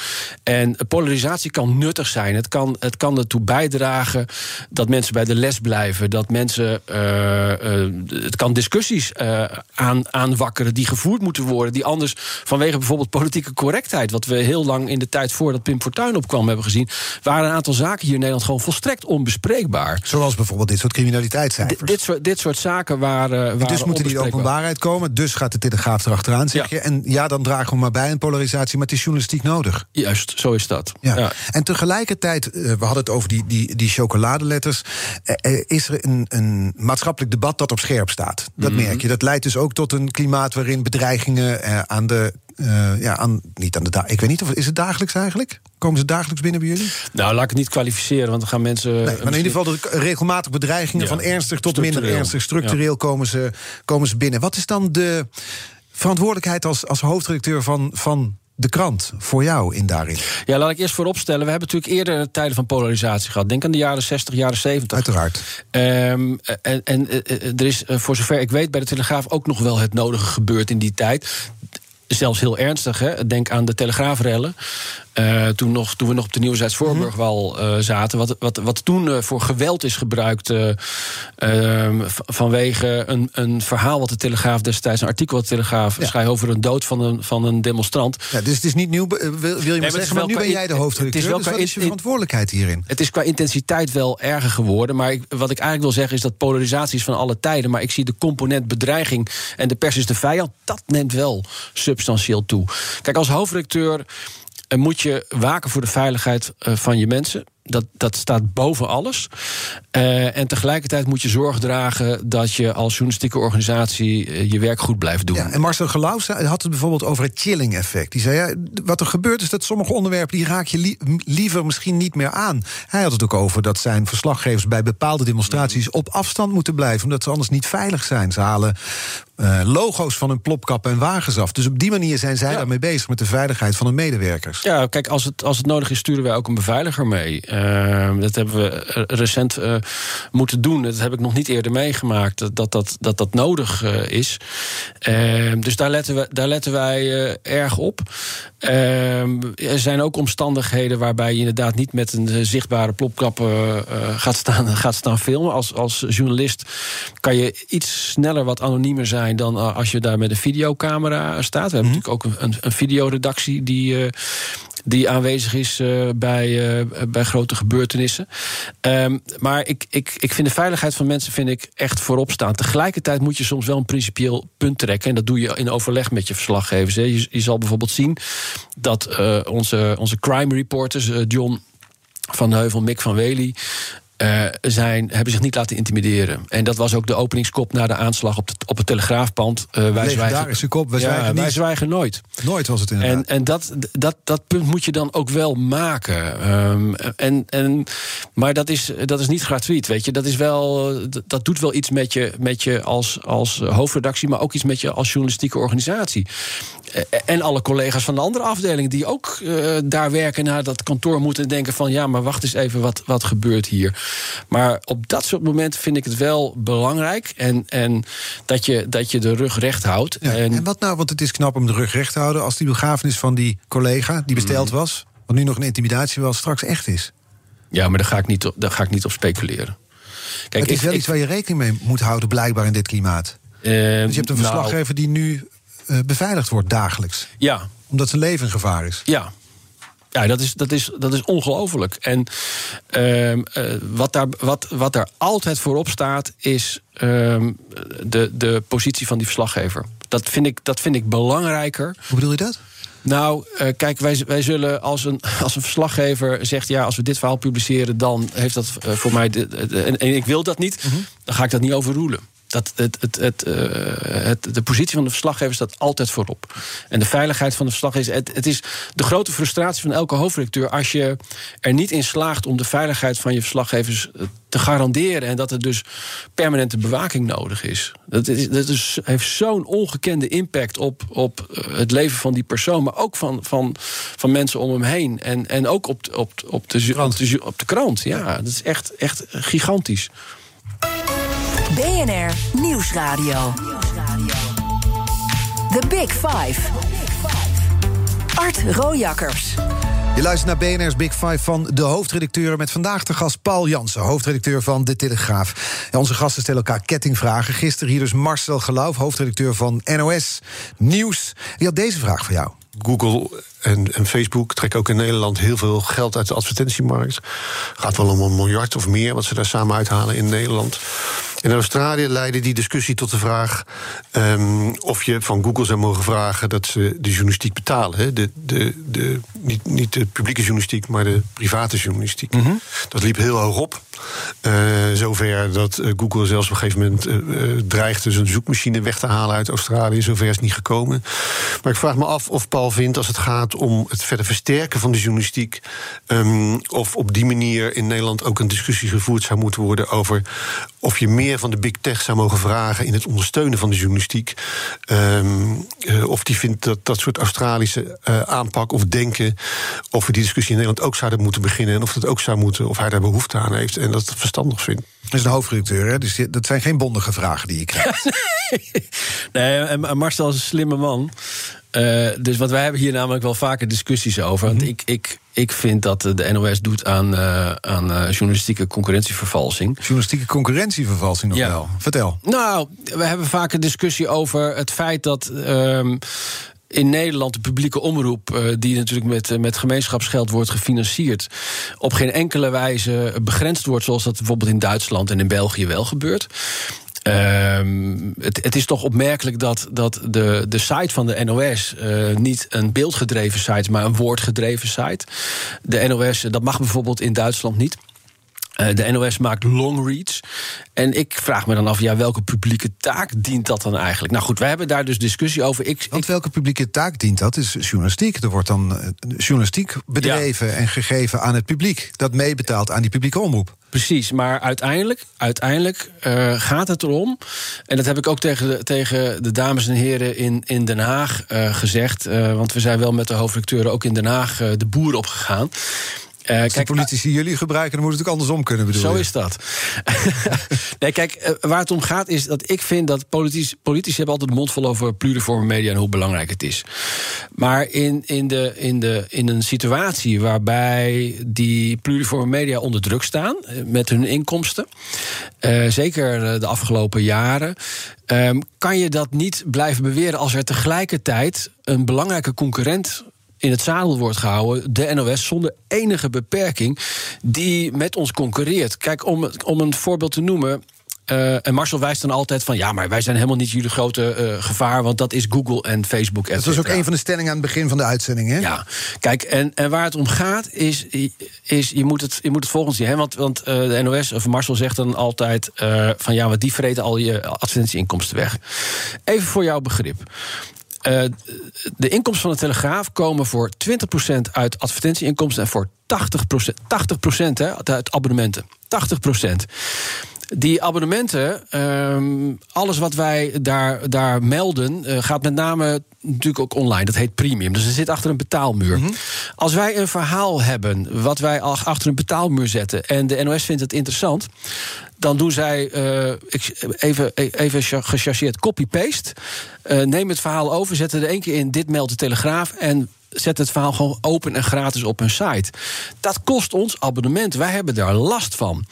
En polarisatie kan nuttig zijn. Het kan, het kan ertoe bijdragen dat mensen bij de les blijven, dat mensen. eh, eh, het kan discussies eh, aan, aanwakkeren die gevoerd moeten worden, die anders vanwege bijvoorbeeld politieke correctheid, wat we heel lang in de tijd voordat Pim Fortuyn opkwam hebben gezien, waren een aantal zaken hier in Nederland gewoon volstrekt onbespreekbaar. Zoals bijvoorbeeld dit soort criminaliteitscijfers. Dit, dit, soort, dit soort zaken waren. waren dus moeten die openbaarheid komen. Dus gaat de Telegraaf erachteraan, zeg Ja. je. En ja, dan dragen we maar bij een polarisatie, maar het is journalistiek nodig. Juist, zo is dat. Ja. Ja. En tegelijkertijd, eh, we hadden het over die, die, die chocoladeletters. eh, eh, is er een, een maatschappelijk debat dat op scherp staat. Dat Mhm. merk je. Dat leidt dus ook tot een klimaat waarin bedreigingen aan de. Eh, ja, aan, niet aan de Ik weet niet of is het dagelijks eigenlijk? Komen ze dagelijks binnen bij jullie? Nou, laat ik het niet kwalificeren, want dan gaan mensen. Nee, maar in ieder geval de regelmatig bedreigingen Ja, van ernstig tot minder ernstig. Structureel komen, ze, komen ze binnen. Wat is dan de verantwoordelijkheid als, als hoofdredacteur van, van de krant voor jou in daarin? Ja, laat ik eerst vooropstellen. We hebben natuurlijk eerder tijden van polarisatie gehad. Denk aan de jaren 60, jaren 70. Uiteraard. Ehm, en en eh, eh, er is, eh, voor zover ik weet, bij de Telegraaf ook nog wel het nodige gebeurd in die tijd. Zelfs heel ernstig. Hè? Denk aan de Telegraafrellen. Eh, toen, nog, toen we nog op de Nieuwzijds Voorburgwal eh, zaten. Wat, wat, wat toen eh, voor geweld is gebruikt. eh, ehm, vanwege een, een verhaal wat de Telegraaf destijds. een artikel wat de Telegraaf Ja. schreef over een dood van een, van een demonstrant. Ja, dus het is niet nieuw, wil, wil je maar maar zeggen, maar nu ben jij de het is hoofdredacteur. wel dus is je verantwoordelijkheid hierin? Het is qua intensiteit wel erger geworden. Maar ik, wat ik eigenlijk wil zeggen is dat polarisatie is van alle tijden. Maar ik zie de component bedreiging en de pers is de vijand. Dat neemt wel substantieel toe. Kijk, als hoofdredacteur moet je waken voor de veiligheid eh, van je mensen. Dat, dat staat boven alles. Eh, en tegelijkertijd moet je zorg dragen dat je als journalistieke organisatie eh, je werk goed blijft doen. Ja, en Marcel Gelauw zei- had het bijvoorbeeld over het chilling-effect. Die zei, ja, wat er gebeurt is dat sommige onderwerpen... die raak je li- liever misschien niet meer aan. Hij had het ook over dat zijn verslaggevers... bij bepaalde demonstraties op afstand moeten blijven... omdat ze anders niet veilig zijn. Ze halen eh, logo's van hun plopkap en wagens af. Dus op die manier zijn zij Ja. daarmee bezig... met de veiligheid van hun medewerkers. Ja, kijk, als het, als het nodig is, sturen wij ook een beveiliger mee. Eh, dat hebben we eh, recent eh, moeten doen. Dat heb ik nog niet eerder meegemaakt, dat dat, dat, dat, dat nodig eh, is. Eh, dus daar letten, we, daar letten wij erg op. Eh, er zijn ook omstandigheden waarbij je inderdaad niet met een zichtbare plopkap gaat, staan, gaat staan filmen. Als, als journalist kan je iets sneller wat anoniemer zijn dan als je daar met een videocamera staat. We hebben natuurlijk ook een, een, een videoredactie die. Die aanwezig is eh, bij, eh, bij grote gebeurtenissen. Ehm, maar ik, ik, ik vind de veiligheid van mensen vind ik echt voorop staan. Tegelijkertijd moet je soms wel een principieel punt trekken. En dat doe je in overleg met je verslaggevers. Hè. Je, je zal bijvoorbeeld zien dat eh, onze, onze crime reporters, John van Heuvel, Mick van Wely. Eh, zijn, hebben zich niet laten intimideren. En dat was ook de openingskop na de aanslag op, de, op het telegraafpand. Eh, wij Legendarische kop, wij ja, zwijgen wij zwijgen nooit. Nooit was het inderdaad. En, en dat, dat, dat punt moet je dan ook wel maken. Ehm, en, en, maar dat is, dat is niet gratuit, weet je. Dat, is wel, dat- doet wel iets met je, met je als, als hoofdredactie... maar ook iets met je als journalistieke organisatie. Eh, En alle collega's van de andere afdelingen... die ook daar werken naar dat kantoor moeten denken van... ja, maar wacht eens even, wat, wat gebeurt hier? Maar op dat soort momenten vind ik het wel belangrijk. En, en dat, je, dat je de rug recht houdt. Ja, en, en wat nou, want het is knap om de rug recht te houden... als die begrafenis van die collega, die besteld Mhm. was... wat nu nog een intimidatie was, straks echt is. ja, maar daar ga ik niet op, daar ga ik niet op speculeren. Kijk, het is ik- wel ik- iets waar je rekening mee moet houden, blijkbaar in dit klimaat. eh, Dus je hebt een nou, verslaggever die nu eh, beveiligd wordt dagelijks. ja, Omdat zijn leven in gevaar is. Ja. Ja, dat is, dat is, dat is ongelooflijk. En ehm, eh, wat, daar, wat, wat daar altijd voorop staat, is ehm, de, de positie van die verslaggever. Dat vind ik, dat vind ik belangrijker. Hoe bedoel je dat? Nou, eh, kijk, wij, wij zullen als een, als een verslaggever zegt... ja, als we dit verhaal publiceren, dan heeft dat eh, voor mij... De, de- en, en ik wil dat niet, dan ga ik dat niet overroelen. Dat, het, het, het, eh, het, de positie van de verslaggever staat altijd voorop. En de veiligheid van de verslaggever... Het, het is de grote frustratie van elke hoofdredacteur... als je er niet in slaagt om de veiligheid van je verslaggevers eh, te garanderen... en dat er dus permanente bewaking nodig is. Dat, is, dat is, heeft zo'n ongekende impact op, op eh, het leven van die persoon... maar ook van, van, van mensen om hem heen. En, en ook op, de- op, de- op, de, op de krant. Ja, dat is echt, echt gigantisch. BNR Nieuwsradio. The Big Five. Art Rojakkers. Je luistert naar BNR's Big Five van de hoofdredacteuren... met vandaag de gast Paul Jansen, hoofdredacteur van De Telegraaf. Ja, onze gasten stellen elkaar kettingvragen. Gisteren hier dus Marcel Geloof, hoofdredacteur van NOS Nieuws. Die had deze vraag voor jou. Google en, en Facebook trekken ook in Nederland heel veel geld uit de advertentiemarkt. Gaat wel om een miljard of meer wat ze daar samen uithalen in Nederland. In Australië leidde die discussie tot de vraag ehm, of je van Google zou mogen vragen dat ze de journalistiek betalen. Hè? De, de, de, niet, niet de publieke journalistiek, maar de private journalistiek. Dat liep heel hoog op. Eh, zover dat eh, Google zelfs op een gegeven moment eh, dreigde zijn zoekmachine weg te halen uit Australië. Zover is het niet gekomen. Maar ik vraag me af of Paul vindt, als het gaat om het verder versterken van de journalistiek, ehm, of op die manier in Nederland ook een discussie gevoerd zou moeten worden over of je meer van de big tech zou mogen vragen in het ondersteunen van de journalistiek. Ehm, eh, of die vindt dat dat soort Australische eh, aanpak of denken, of we die discussie in Nederland ook zouden moeten beginnen en of dat ook zou moeten, of hij daar behoefte aan heeft en dat het verstandig vindt. Dat is een hoofdredacteur, hè? dus die- dat zijn geen bondige vragen die je krijgt. Nee, en Marcel is een slimme man. Eh, dus wat wij hebben hier namelijk wel vaker discussies over. Want ik, ik, ik vind dat de NOS doet aan, eh, aan eh, journalistieke concurrentievervalsing. Journalistieke concurrentievervalsing nog Ja. wel. Vertel. Nou, we hebben vaak een discussie over het feit dat. ehm, in Nederland de publieke omroep, eh, die natuurlijk met, eh, met gemeenschapsgeld wordt gefinancierd, op geen enkele wijze begrensd wordt, zoals dat bijvoorbeeld in Duitsland en in België wel gebeurt. Ehm, het, het is toch opmerkelijk dat, dat de, de site van de NOS eh, niet een beeldgedreven site maar een woordgedreven site. De NOS, dat mag bijvoorbeeld in Duitsland niet. Eh, de NOS maakt long reads. En ik vraag me dan af, ja, welke publieke taak dient dat dan eigenlijk? Nou goed, we hebben daar dus discussie over. Ik, Want ik, welke publieke taak dient dat? Is journalistiek. Er wordt dan eh, journalistiek bedreven en gegeven aan het publiek. Dat meebetaalt aan die publieke omroep. precies, maar uiteindelijk, uiteindelijk eh, gaat het erom. En dat heb ik ook tegen de, tegen de dames en heren in, in Den Haag gezegd. want we zijn wel met de hoofdredacteuren ook in Den Haag de boer opgegaan. Eh, Als de politici jullie gebruiken, dan moet het ook andersom kunnen bedoelen. Zo is dat. nee, kijk, eh, waar het om gaat is dat ik vind dat politici, politici hebben altijd mond vol over pluriforme media en hoe belangrijk het is. Maar in, in, de, in, de, in een situatie waarbij die pluriforme media onder druk staan eh, met hun inkomsten, eh, zeker eh, de afgelopen jaren, ehm, kan je dat niet blijven beweren als er tegelijkertijd een belangrijke concurrent in het zadel wordt gehouden, de NOS, zonder enige beperking, die met ons concurreert. Kijk, om, om een voorbeeld te noemen. eh, en Marcel wijst dan altijd van ja, maar wij zijn helemaal niet jullie grote eh, gevaar, want dat is Google en Facebook. Dat was ook een van de stellingen aan het begin van de uitzending, hè? Ja, kijk, en, en waar het om gaat is, is je, moet het, je moet het volgende zien. Hè? Want, want eh, de NOS, of Marcel zegt dan altijd van ja, maar die vreten al je advertentieinkomsten weg. Even voor jouw begrip. Eh, de inkomsten van de Telegraaf komen voor 20% uit advertentieinkomsten en voor 80%, 80% hè, uit abonnementen. 80%. Die abonnementen, ehm, alles wat wij daar, daar melden, eh, gaat met name natuurlijk ook online. Dat heet premium. Dus er zit achter een betaalmuur. Mhm. Als wij een verhaal hebben wat wij achter een betaalmuur zetten en de NOS vindt het interessant, dan doen zij eh, even, even gechargeerd copy-paste. Eh, neem het verhaal over, zet er één keer in. Dit meldt de Telegraaf. En zet het verhaal gewoon open en gratis op hun site. Dat kost ons abonnement. Wij hebben daar last van.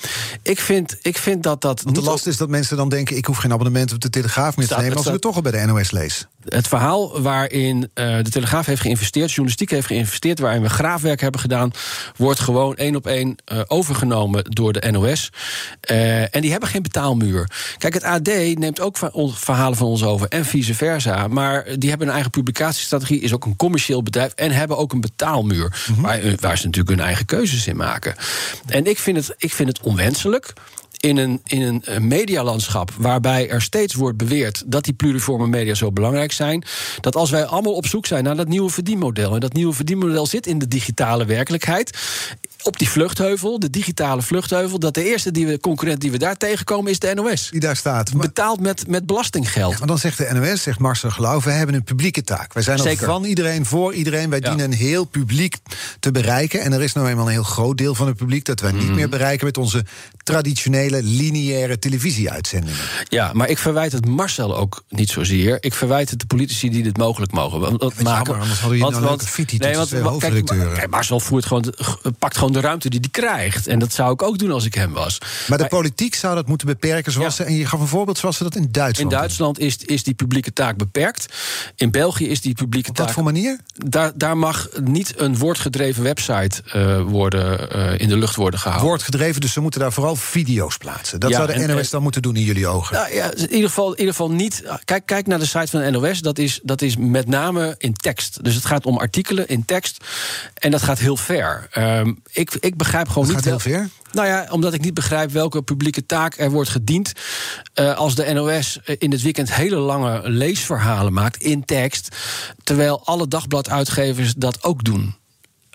Ik vind, ik vind dat dat. Want de last is dat mensen dan denken... ik hoef geen abonnement op de Telegraaf meer te nemen... als ik het toch al bij de NOS lees. het verhaal waarin eh, de Telegraaf heeft geïnvesteerd, journalistiek heeft geïnvesteerd, waarin we graafwerk hebben gedaan, wordt gewoon één op één eh, overgenomen door de NOS. Eh, en die hebben geen betaalmuur. Kijk, het AD neemt ook verhalen van ons over en vice versa. Maar die hebben een eigen publicatiestrategie, is ook een commercieel bedrijf en hebben ook een betaalmuur. waar, waar ze natuurlijk hun eigen keuzes in maken. En ik vind het, ik vind het onwenselijk in een, in een eh, medialandschap waarbij er steeds wordt beweerd dat die pluriforme media zo belangrijk zijn, dat als wij allemaal op zoek zijn naar dat nieuwe verdienmodel, en dat nieuwe verdienmodel zit in de digitale werkelijkheid, op die vluchtheuvel, de digitale vluchtheuvel, dat de eerste die we, concurrent die we daar tegenkomen is de NOS. Die daar staat. Maar, Betaald met, met belastinggeld. maar dan zegt de NOS, zegt Marcel Geloof... we hebben een publieke taak. Wij zijn er Zeker. van iedereen, voor iedereen. Wij Ja. dienen een heel publiek te bereiken. En er is nou eenmaal een heel groot deel van het publiek... dat wij Mhm. niet meer bereiken met onze traditionele lineaire televisieuitzendingen. Ja, maar ik verwijt het Marcel ook niet zozeer. Ik verwijt het de politici die dit mogelijk mogen want- want jammer, maken. anders hadden jullie nou een leuke fitti tussen twee kijk, Marcel voert gewoon, pakt gewoon de ruimte die hij krijgt. En dat zou ik ook doen als ik hem was. Maar de politiek zou dat moeten beperken zoals Ja. ze... en je gaf een voorbeeld zoals ze dat in In Duitsland doen. Duitsland is, is die publieke taak beperkt. In België is die publieke Op wat taak. voor manier? Daar, daar mag niet een woordgedreven website eh, worden, eh, in de lucht worden gehouden. Woordgedreven, dus ze moeten daar vooral video's plaatsen. Dat Ja, zou de en- NOS dan moeten doen in jullie ogen. Nou ja, in ieder geval, in ieder geval niet. Kijk, kijk naar de site van de NOS. Dat is, dat is met name in tekst. Dus het gaat om artikelen in tekst. En dat gaat heel ver. Ehm, ik, ik begrijp gewoon Dat niet. gaat heel ver? Nou ja, omdat ik niet begrijp welke publieke taak er wordt gediend. eh, als de NOS in het weekend hele lange leesverhalen maakt in tekst. Terwijl alle dagbladuitgevers dat ook doen.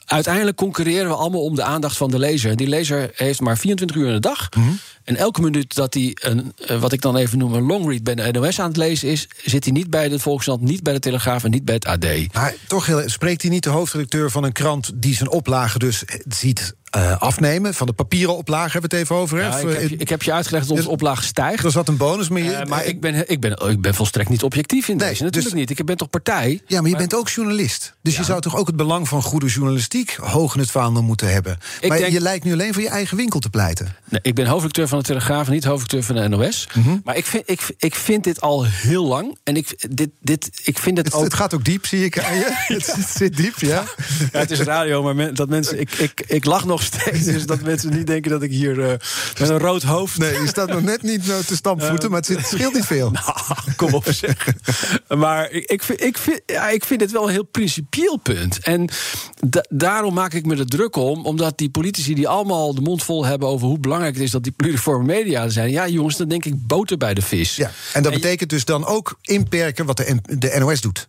Uiteindelijk concurreren we allemaal om de aandacht van de lezer. En die lezer heeft maar 24 uur in de dag. Mhm. En elke minuut dat hij een, eh, wat ik dan even noem, een longread bij de NOS aan het lezen is, zit hij niet bij de Volkskrant, niet bij de Telegraaf en niet bij het AD. Maar toch heel, spreekt hij niet de hoofdredacteur van een krant die zijn oplage dus ziet eh, afnemen? Van de papieren oplage hebben we het even over. hè? Ja, Of, ik, heb, eh, je- ik heb je uitgelegd dat onze oplage stijgt. dat is wat een bonus. Maar, je, Eh, maar ik ben, ik, ben, ik ben volstrekt niet objectief in Nee, deze. Natuurlijk dus- niet. Ik ben toch partij? ja, maar je bent ook journalist. Dus je zou toch ook het belang van goede journalistiek hoog in het vaandel moeten hebben. Ik maar denk- je lijkt nu alleen voor je eigen winkel te pleiten. Nee, ik ben hoofdredacteur van de Telegraaf niet hoofdredacteur van de NOS. Mhm. Maar ik vind, ik, ik vind dit al heel lang. En ik, dit, dit, ik vind het Het, ook. het gaat ook diep, zie ik aan je. het, het zit diep, ja. Ja, het is radio, maar men- dat mensen. Ik, ik, ik lach nog steeds. Dus dat mensen niet denken dat ik hier eh, met een rood hoofd. Nee, je staat nog net niet eh, te stampvoeten, maar het, zit- het scheelt niet veel. Ah, Kom op, zeg. Maar ik, ik, vind, ik, vind, ja, ik vind het wel een heel principieel punt. En da- daarom maak ik me er druk om. Omdat die politici die allemaal de mond vol hebben over hoe belangrijk het is dat die pluriforme media er zijn. Ja, jongens, dan denk ik boter bij de vis. Ja, en dat En- betekent dus dan ook inperken wat de, de NOS doet.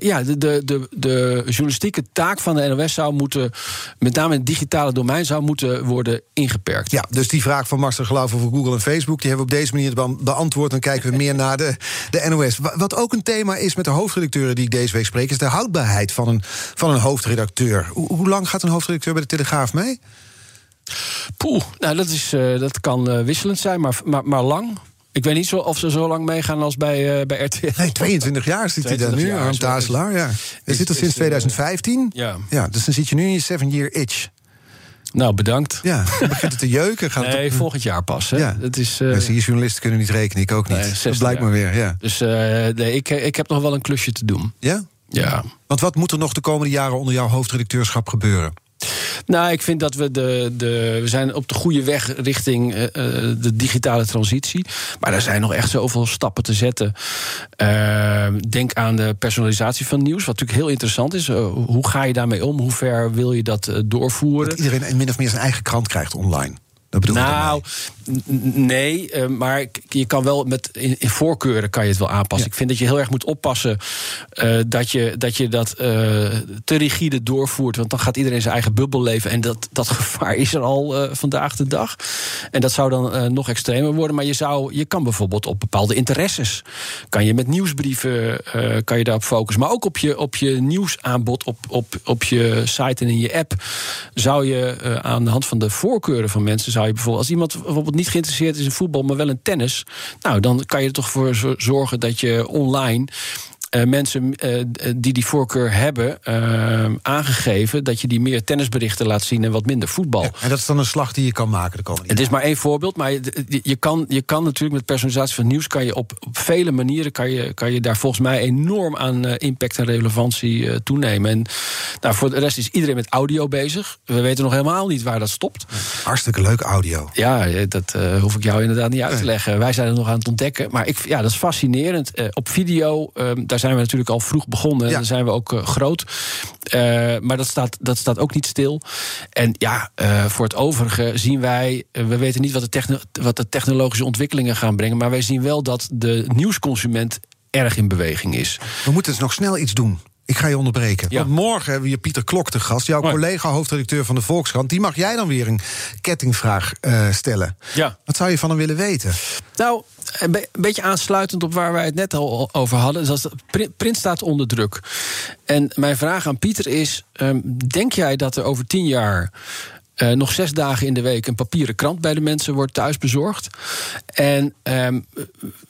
Ja, de, de, de, de journalistieke taak van de NOS zou moeten, met name in het digitale domein, zou moeten worden ingeperkt. Ja, dus die vraag van Marcel Geloof over Google en Facebook... die hebben we op deze manier be- beantwoord. Dan kijken we meer naar de, de NOS. Wa- Wat ook een thema is met de hoofdredacteuren die ik deze week spreek... is de houdbaarheid van een, van een hoofdredacteur. Hoe, hoe lang gaat een hoofdredacteur bij de Telegraaf mee? Poeh, nou, dat, is, eh, dat kan eh, wisselend zijn, maar, maar, maar lang. Ik weet niet zo, of ze zo lang meegaan als bij, eh, bij RTL. Nee, 22 jaar zit hij daar 22 nu, aan Tazelaar. Ja. Hij zit er sinds eh, 2015. Ja. Ja, dus dan zit je nu in je seven-year itch. Nou, bedankt. Ja, dan begint het te jeuken. Gaat het Nee, op- volgend jaar pas. Hè. Ja. Het is, eh, Mensen hier journalisten kunnen niet rekenen, ik ook niet. Nee, dat 60 blijkt maar jaar. weer, ja. Dus eh, nee, ik, ik heb nog wel een klusje te doen. ja. Ja. Want wat moet er nog de komende jaren onder jouw hoofdredacteurschap gebeuren? Nou, ik vind dat we de, de we zijn op de goede weg richting eh, eh, de digitale transitie. Maar er zijn nog echt zoveel stappen te zetten. Eh, denk aan de personalisatie van nieuws, wat natuurlijk heel interessant is. Eh, hoe ga je daarmee om? Hoe ver wil je dat doorvoeren? Dat iedereen min of meer zijn eigen krant krijgt online. Dat bedoel nou, nee, uh, maar je kan wel met in, in, voorkeuren kan je het wel aanpassen. Ja. Ik vind dat je heel erg moet oppassen uh, dat, je, dat je dat uh, te rigide doorvoert. Want dan gaat iedereen zijn eigen bubbel leven. En dat, dat gevaar is er al vandaag de dag. En dat zou dan nog extremer worden. Maar je, zou, je kan bijvoorbeeld op bepaalde interesses. Kan je met nieuwsbrieven kan je daarop focussen. Maar ook op je, op je nieuwsaanbod, op, op, op je site en in je app. Zou je aan de hand van de voorkeuren van mensen zou je bijvoorbeeld, als iemand bijvoorbeeld niet geïnteresseerd is in voetbal, maar wel in tennis, nou dan kan je er toch voor zorgen dat je online uh, mensen uh, die die voorkeur hebben uh, aangegeven... dat je die meer tennisberichten laat zien en wat minder voetbal. Ja, en dat is dan een slag die je kan maken de komende Het is maar één voorbeeld, maar je, je, kan, je kan natuurlijk met personalisatie van nieuws... kan je op, op vele manieren kan je, kan je daar volgens mij enorm aan impact en relevantie toenemen. En nou, voor de rest is iedereen met audio bezig. We weten nog helemaal niet waar dat stopt. Hartstikke leuk audio. Ja, dat hoef ik jou inderdaad niet uit te leggen. Wij zijn er nog aan het ontdekken. Maar ik, ja, dat is fascinerend. op video, ehm, daar zijn we natuurlijk al vroeg begonnen. Ja. Dan zijn we ook uh, groot. Uh, maar dat staat, dat staat ook niet stil. En ja, uh, voor het overige zien wij. we weten niet wat de, wat de technologische ontwikkelingen gaan brengen. Maar wij zien wel dat de nieuwsconsument erg in beweging is. We moeten dus nog snel iets doen. Ik ga je onderbreken. Ja. Want morgen hebben we hier Pieter Klok te gast. Jouw collega, hoofdredacteur van de Volkskrant. Die mag jij dan weer een kettingvraag uh, stellen. Ja. Wat zou je van hem willen weten? Nou, een, be een, beetje aansluitend op waar wij het net al over hadden. Dus dat print staat onder druk. En mijn vraag aan Pieter is: um, denk jij dat er over tien jaar. Uh, nog zes dagen in de week een papieren krant bij de mensen wordt thuis bezorgd. En um,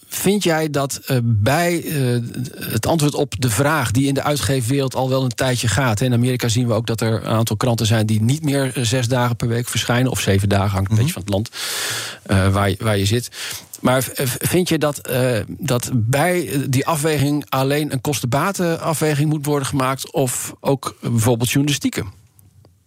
vind jij dat uh, bij uh, het antwoord op de vraag die in de uitgeefwereld al wel een tijdje gaat. Hè? In Amerika zien we ook dat er een aantal kranten zijn die niet meer zes dagen per week verschijnen, of zeven dagen, hangt een mm -hmm. beetje van het land waar, je, waar je zit. Maar vind je dat, uh, dat bij die afweging alleen een kostenbatenafweging moet worden gemaakt, of ook bijvoorbeeld journalistieke?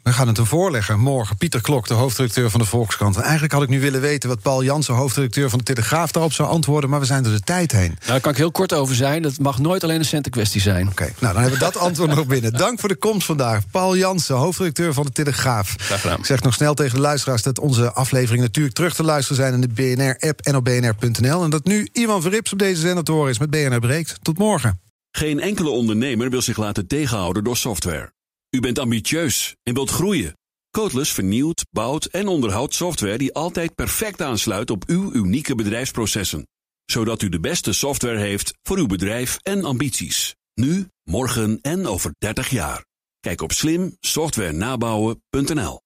We gaan het hem voorleggen morgen. Pieter Klok, de hoofdredacteur van de Volkskrant. En eigenlijk had ik nu willen weten wat Paul Jansen, hoofdredacteur van de Telegraaf, daarop zou antwoorden. Maar we zijn er de tijd heen. Nou, daar kan ik heel kort over zijn. Dat mag nooit alleen een centenkwestie zijn. Oké, okay. nou dan hebben we dat antwoord nog binnen. Dank voor de komst vandaag. Paul Jansen, hoofdredacteur van de Telegraaf. Graag gedaan. Ik zeg nog snel tegen de luisteraars dat onze aflevering natuurlijk terug te luisteren zijn in de BNR-app en op bnr.nl. En dat nu Ivan Verrips op deze zender te horen is met BNR Breekt. Tot morgen. Geen enkele ondernemer wil zich laten tegenhouden door software. U bent ambitieus en wilt groeien. Codeless vernieuwt, bouwt en onderhoudt software die altijd perfect aansluit op uw unieke bedrijfsprocessen. Zodat u de beste software heeft voor uw bedrijf en ambities. Nu, morgen en over 30 jaar. Kijk op slimsoftwarenabouwen.nl